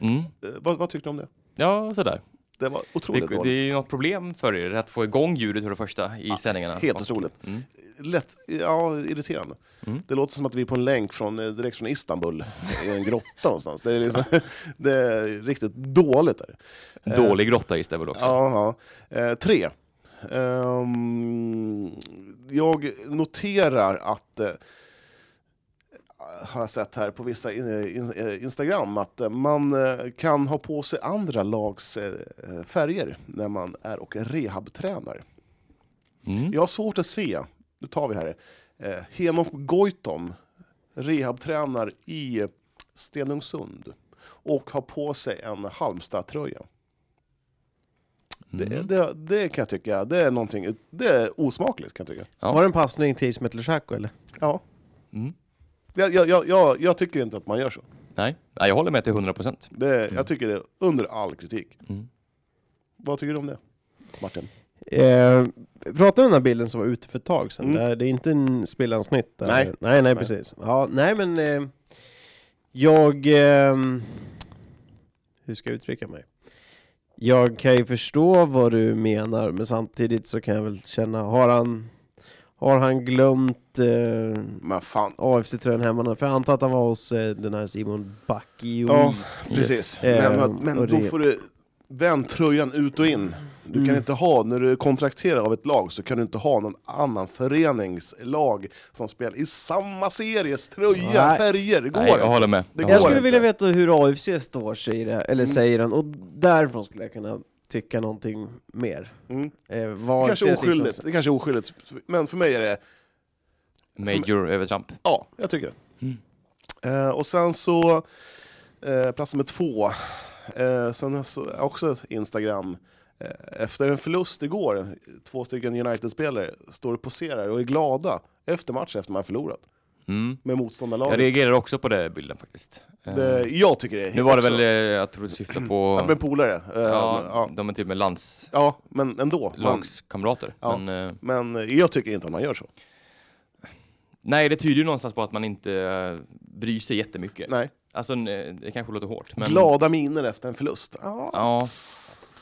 Mm. Eh, vad, vad tyckte du om det? Ja, sådär. Det var Det, otroligt det är dåligt. ju något problem för er att få igång ljudet för det första i sändningarna. helt otroligt. Mm. Lätt, ja, irriterande. Mm. Det låter som att vi är på en länk från, eh, direkt från Istanbul, i en grotta <laughs> någonstans. Det är, liksom, <laughs> det är riktigt dåligt. Där. Eh, Dålig grotta i väl också. Ja, ja. Eh, tre. Ehm, jag noterar att, eh, har jag sett här på vissa eh, Instagram, att eh, man kan ha på sig andra lags färger när man är och rehabtränar. Mm. Jag har svårt att se, nu tar vi här, Henok Goitom rehabtränar i Stenungsund och har på sig en Halmstad-tröja. Det, Mm. det, det kan jag tycka, det är någonting, det är osmakligt kan jag tycka. Ja. Var det en passning till Ismet Lushaku eller? Ja. Mm. Jag, jag, jag, jag, jag tycker inte att man gör så. Nej. Nej, jag håller med till 100 procent. Det, Jag tycker det är under all kritik. Mm. Vad tycker du om det, Martin? Eh, vi pratade om den här bilden som var ute för ett tag sedan. Mm. Där, det är inte en. Där. Nej. nej, nej, Nej. precis. Ja, nej men eh, jag... ehm, hur ska jag uttrycka mig? Jag kan ju förstå vad du menar, men samtidigt så kan jag väl känna, har han, har han glömt eh, Men fan, AFC-tröjan hemma? För jag antar att han var hos eh, den här Simon Backio. Ja, precis. Eh, Men, men och då det- får du vänd tröjan ut och in. Du kan Mm. inte ha, när du är kontrakterad av ett lag så kan du inte ha någon annan föreningslag som spelar i samma series tröja, Nej. färger. Det går Nej, jag håller med. Det Jag går skulle inte. vilja veta hur AFC står sig i det eller Mm. säger han, och därifrån skulle jag kunna tycka någonting mer. Mm. Eh, kanske liksom- oskyldigt, det kanske är oskyldigt. Men för mig är det, Major övertramp. ja, jag tycker det. Mm. Eh, och sen så, eh, plats nummer två. Eh, sen så också Instagram. Eh, efter en förlust igår, två stycken United-spelare står och poserar och är glada efter matchen efter man förlorat Mm. med Jag motståndarlaget. reagerar också på den bilden faktiskt. Eh, Det, jag tycker det nu var det väl, eh, jag tror du syftar på... Ja, med polare. Eh, ja, ja. de är och med landslagskamrater. ja, men ändå. Man, Ja. Men, eh, men jag tycker inte att man gör så. nej, det tyder ju någonstans på att man inte eh, bryr sig jättemycket. Nej. Alltså, det kanske låter hårt. Men, Glada miner efter en förlust. Ja. Ja,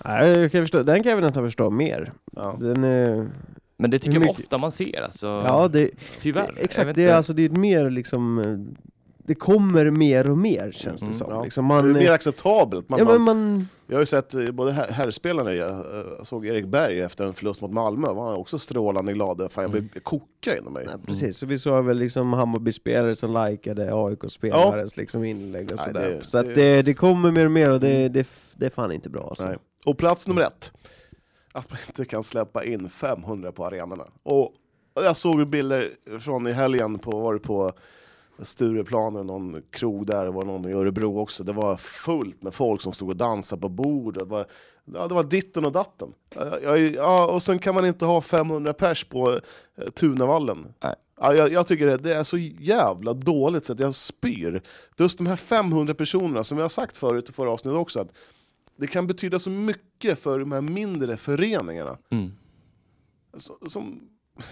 Nej, jag kan förstå, den kan jag väl nästan förstå mer. Ja. Den är, men det tycker jag mycket- ofta man ser alltså. ja, det, Tyvärr. Exakt, det är, alltså, det är mer liksom, eh, det kommer mer och mer känns det Mm, som. ja. Liksom det är man, mer acceptabelt. Man, ja, man, man, jag har ju sett eh, både här- herrspelarna, jag eh, såg Erik Berg efter en förlust mot Malmö, var han också strålande glad. Fan, jag blev koka inom mig. nej, precis, så vi såg väl liksom Hammarby-spelare som likade AIK-spelares liksom inlägg och Nej, sådär. det- så att det- det, kommer mer och mer och det, det, det är fan inte bra alltså. Nej. Och plats nummer ett, att man inte kan släppa in 500 på arenorna. Och jag såg bilder från i helgen på, var det på Stureplan, någon krog där, det var någon i Örebro också. Det var fullt med folk som stod och dansade på bordet. Det var, ja, det var ditten och datten. Ja, ja, ja, och sen kan man inte ha 500 pers på eh, Tunavallen. Nej. Ja, jag, jag tycker det, det är så jävla dåligt så att jag spyr. Just de här 500 personerna, som vi har sagt förut i förra avsnittet också, att det kan betyda så mycket för de här mindre föreningarna Mm. så- som,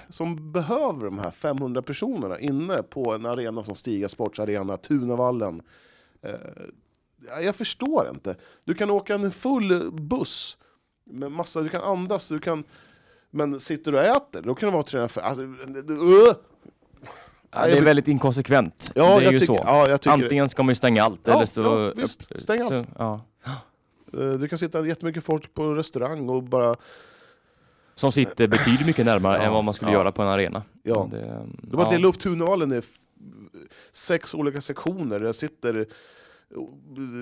som behöver de här 500 personerna inne på en arena som Stiga Sports arena, Tunavallen. Eh, ja, jag förstår inte. Du kan åka en full buss med massa, du kan andas, du kan... Men sitter du och äter, då kan det vara träna för... Alltså, uh, Ja, det är väldigt inkonsekvent. ja, det är jag ju tycker, så. ja, Antingen ska man ju stänga allt Ja, eller så... ja, visst. Stäng allt. Så. Eh, Du kan sitta jättemycket folk på en restaurang och bara... Som sitter betydligt mycket närmare Ja, än vad man skulle ja. göra på en arena. Ja. Det, Du bara ja. dela upp Tunavallen i sex olika sektioner, där sitter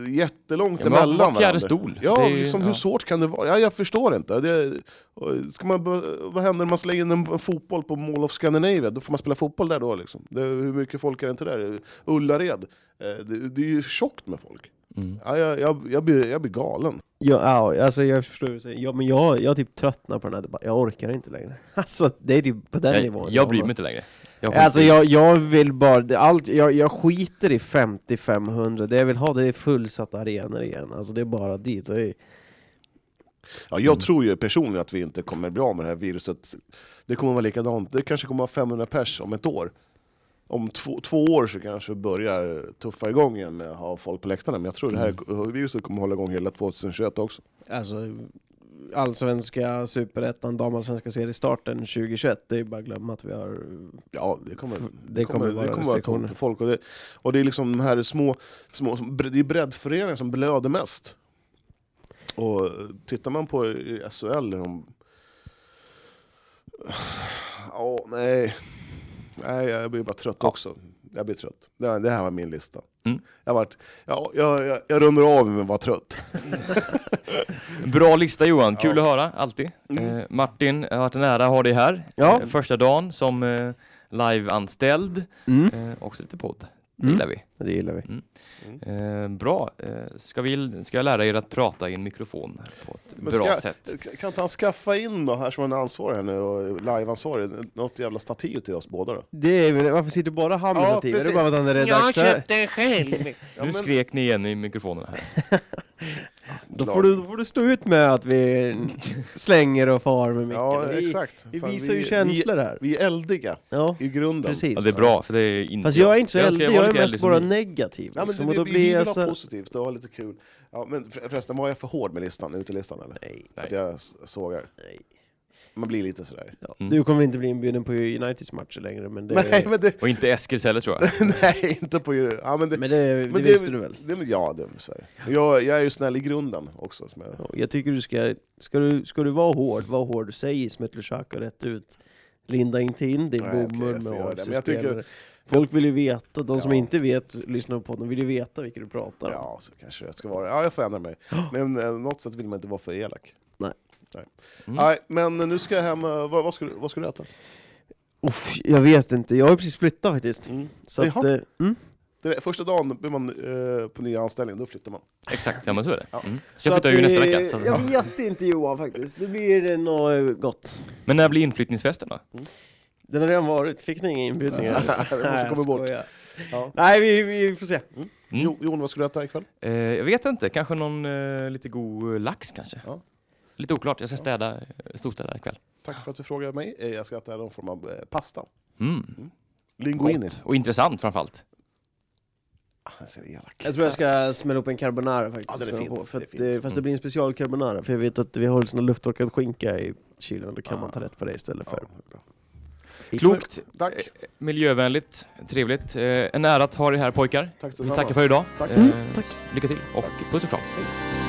jättelångt Ja, emellan var fjärde stol. Ja, Det är liksom, ja. hur svårt kan det vara? Ja, jag förstår inte. Det, ska man, vad händer om man slänger in en, en fotboll på Mall of Scandinavia? Då får man spela fotboll där då. Liksom. Det, hur mycket folk är det inte där? Ullared. Eh, Det, det är ju tjockt med folk. Mm. Ja, jag, jag, jag, blir, jag blir galen. Ja, alltså jag förstår vad du säger. Ja, men jag, jag typ tröttnar på den här debatten. Jag orkar inte längre. <laughs> Alltså, det är typ på den Jag, nivån. jag bryr mig inte längre. Jag skiter Alltså i- jag, jag vill bara, allt, jag, jag skiter i 50-500, det jag vill ha det är fullsatta arenor igen, alltså det är bara dit. Det är, Ja, jag tror ju personligen att vi inte kommer bli av med det här viruset. Det kommer vara likadant. Det kanske kommer vara 500 pers om ett år. Om två, två år så kanske vi börjar tuffa igång igen med att ha folk på läktarna. Men jag tror det här viruset kommer hålla igång hela 2021 också. alltså, allsvenska, superettan, damallsvenska seriestarten 2021, det är bara att glömma att vi har... Ja, det kommer, det kommer det kommer vara tomt på folk. Och det, och det är liksom de här små, små det är breddföreningar som blöder mest. Och tittar man på SHL, de... Ja, nej. Nej, jag blir bara trött också. Jag blir trött. Det här, det här var min lista. Mm. Jag, vart, ja, jag, jag, jag rundar av med att vara trött. <laughs> Bra lista Johan, kul Ja. att höra, alltid. Mm. Eh, Martin, det har varit en ära att ha dig här. Ja. Eh, första dagen som eh, live-anställd, Mm. eh, också lite podd. Det Mm. gillar vi. Det gillar vi. Eh, bra, eh, ska, vi, ska jag lära er att prata i en mikrofon på ett Men bra ska- sätt? Kan inte han skaffa in då, här som en ansvarig här nu, och live-ansvarig, något jävla stativ till oss båda då? Det är, väl- varför sitter båda han med Ja, stativ? Är det precis. bara för att han är redaktör? den själv! <laughs> Ja, nu men- skrek ni igen i mikrofonen här. <laughs> Då får, du, då får du stå ut med att vi <laughs> slänger och far med micken. Ja, vi, exakt. vi Fan, visar ju känslor här. Vi, vi är eldiga Ja, i grunden. precis. Ja, det är bra, för det är inte Fast jag är inte så eldig, vara jag är mest som bara negativ. Ja, men liksom, det, och vi, då vi blir vill jag ha positivt och ha lite kul. Ja, men för- förresten, var jag för hård med listan, utelistan eller? Nej, Att jag sågar? nej. Man blir lite sådär. Ja. Mm. Du kommer inte bli inbjuden på Uniteds matcher längre, men det, <laughs> Nej, men det, Och inte Eskils heller tror jag. <laughs> nej, inte på... Ja, men det, men det, det men visste du väl? Det, ja, det så här. Jag, jag är ju snäll i grunden också. Som jag, Ja, Jag tycker du ska, ska du, ska du vara hård, var hård. Säg Ismet Lushaka rätt ut. Linda inte in din bomull med det. AFC-spelare. Folk vill ju veta, de som Ja. inte vet, lyssnar på podden, vill ju veta vilka du pratar om. ja, så kanske jag ska vara. Ja, jag får ändra mig. <gasps> Men eh, något sätt vill man inte vara för elak. Nej. Mm. Nej men nu ska jag hem. eh, Vad, vad, ska, du, vad ska du äta? Uff, jag vet inte, jag har precis flyttat faktiskt. Mm. Så att, eh, mm. Det är, första dagen blir man eh, på nya anställning, då flyttar man. Exakt, ja men så är det. Ja. Mm. Så Jag flyttar ju nästa vecka. Så. Jag vet inte Johan faktiskt, det blir eh, något gott. Men när blir inflyttningsfesten då? Den har redan varit, fick ni inga inbjudningar? <laughs> Jag måste komma bort. Ja. Nej, vi, vi får se. Mm. Jo, Jon, vad ska du äta ikväll? Eh, jag vet inte, kanske någon eh, lite god lax kanske? Ja. Lite oklart, jag ska städa, eh, storstäda ikväll. Tack för att du frågade mig. Eh, Jag ska äta någon form av eh, pasta. Mm. Linguini. Gott och intressant framförallt. Ah, jag tror jag ska smälla upp en carbonara faktiskt. Ja, den är fint. På, för Det att, eh, fast det blir en special carbonara, för jag vet att vi har sån lufttorkad skinka i kylen, då kan Ah. man ta rätt på det istället för. Ja. Klokt, Tack. miljövänligt, trevligt. En ära att ha er här pojkar. Tack Vi tackar för idag. Tack. Mm, tack. Lycka till och puss och kram. Hej.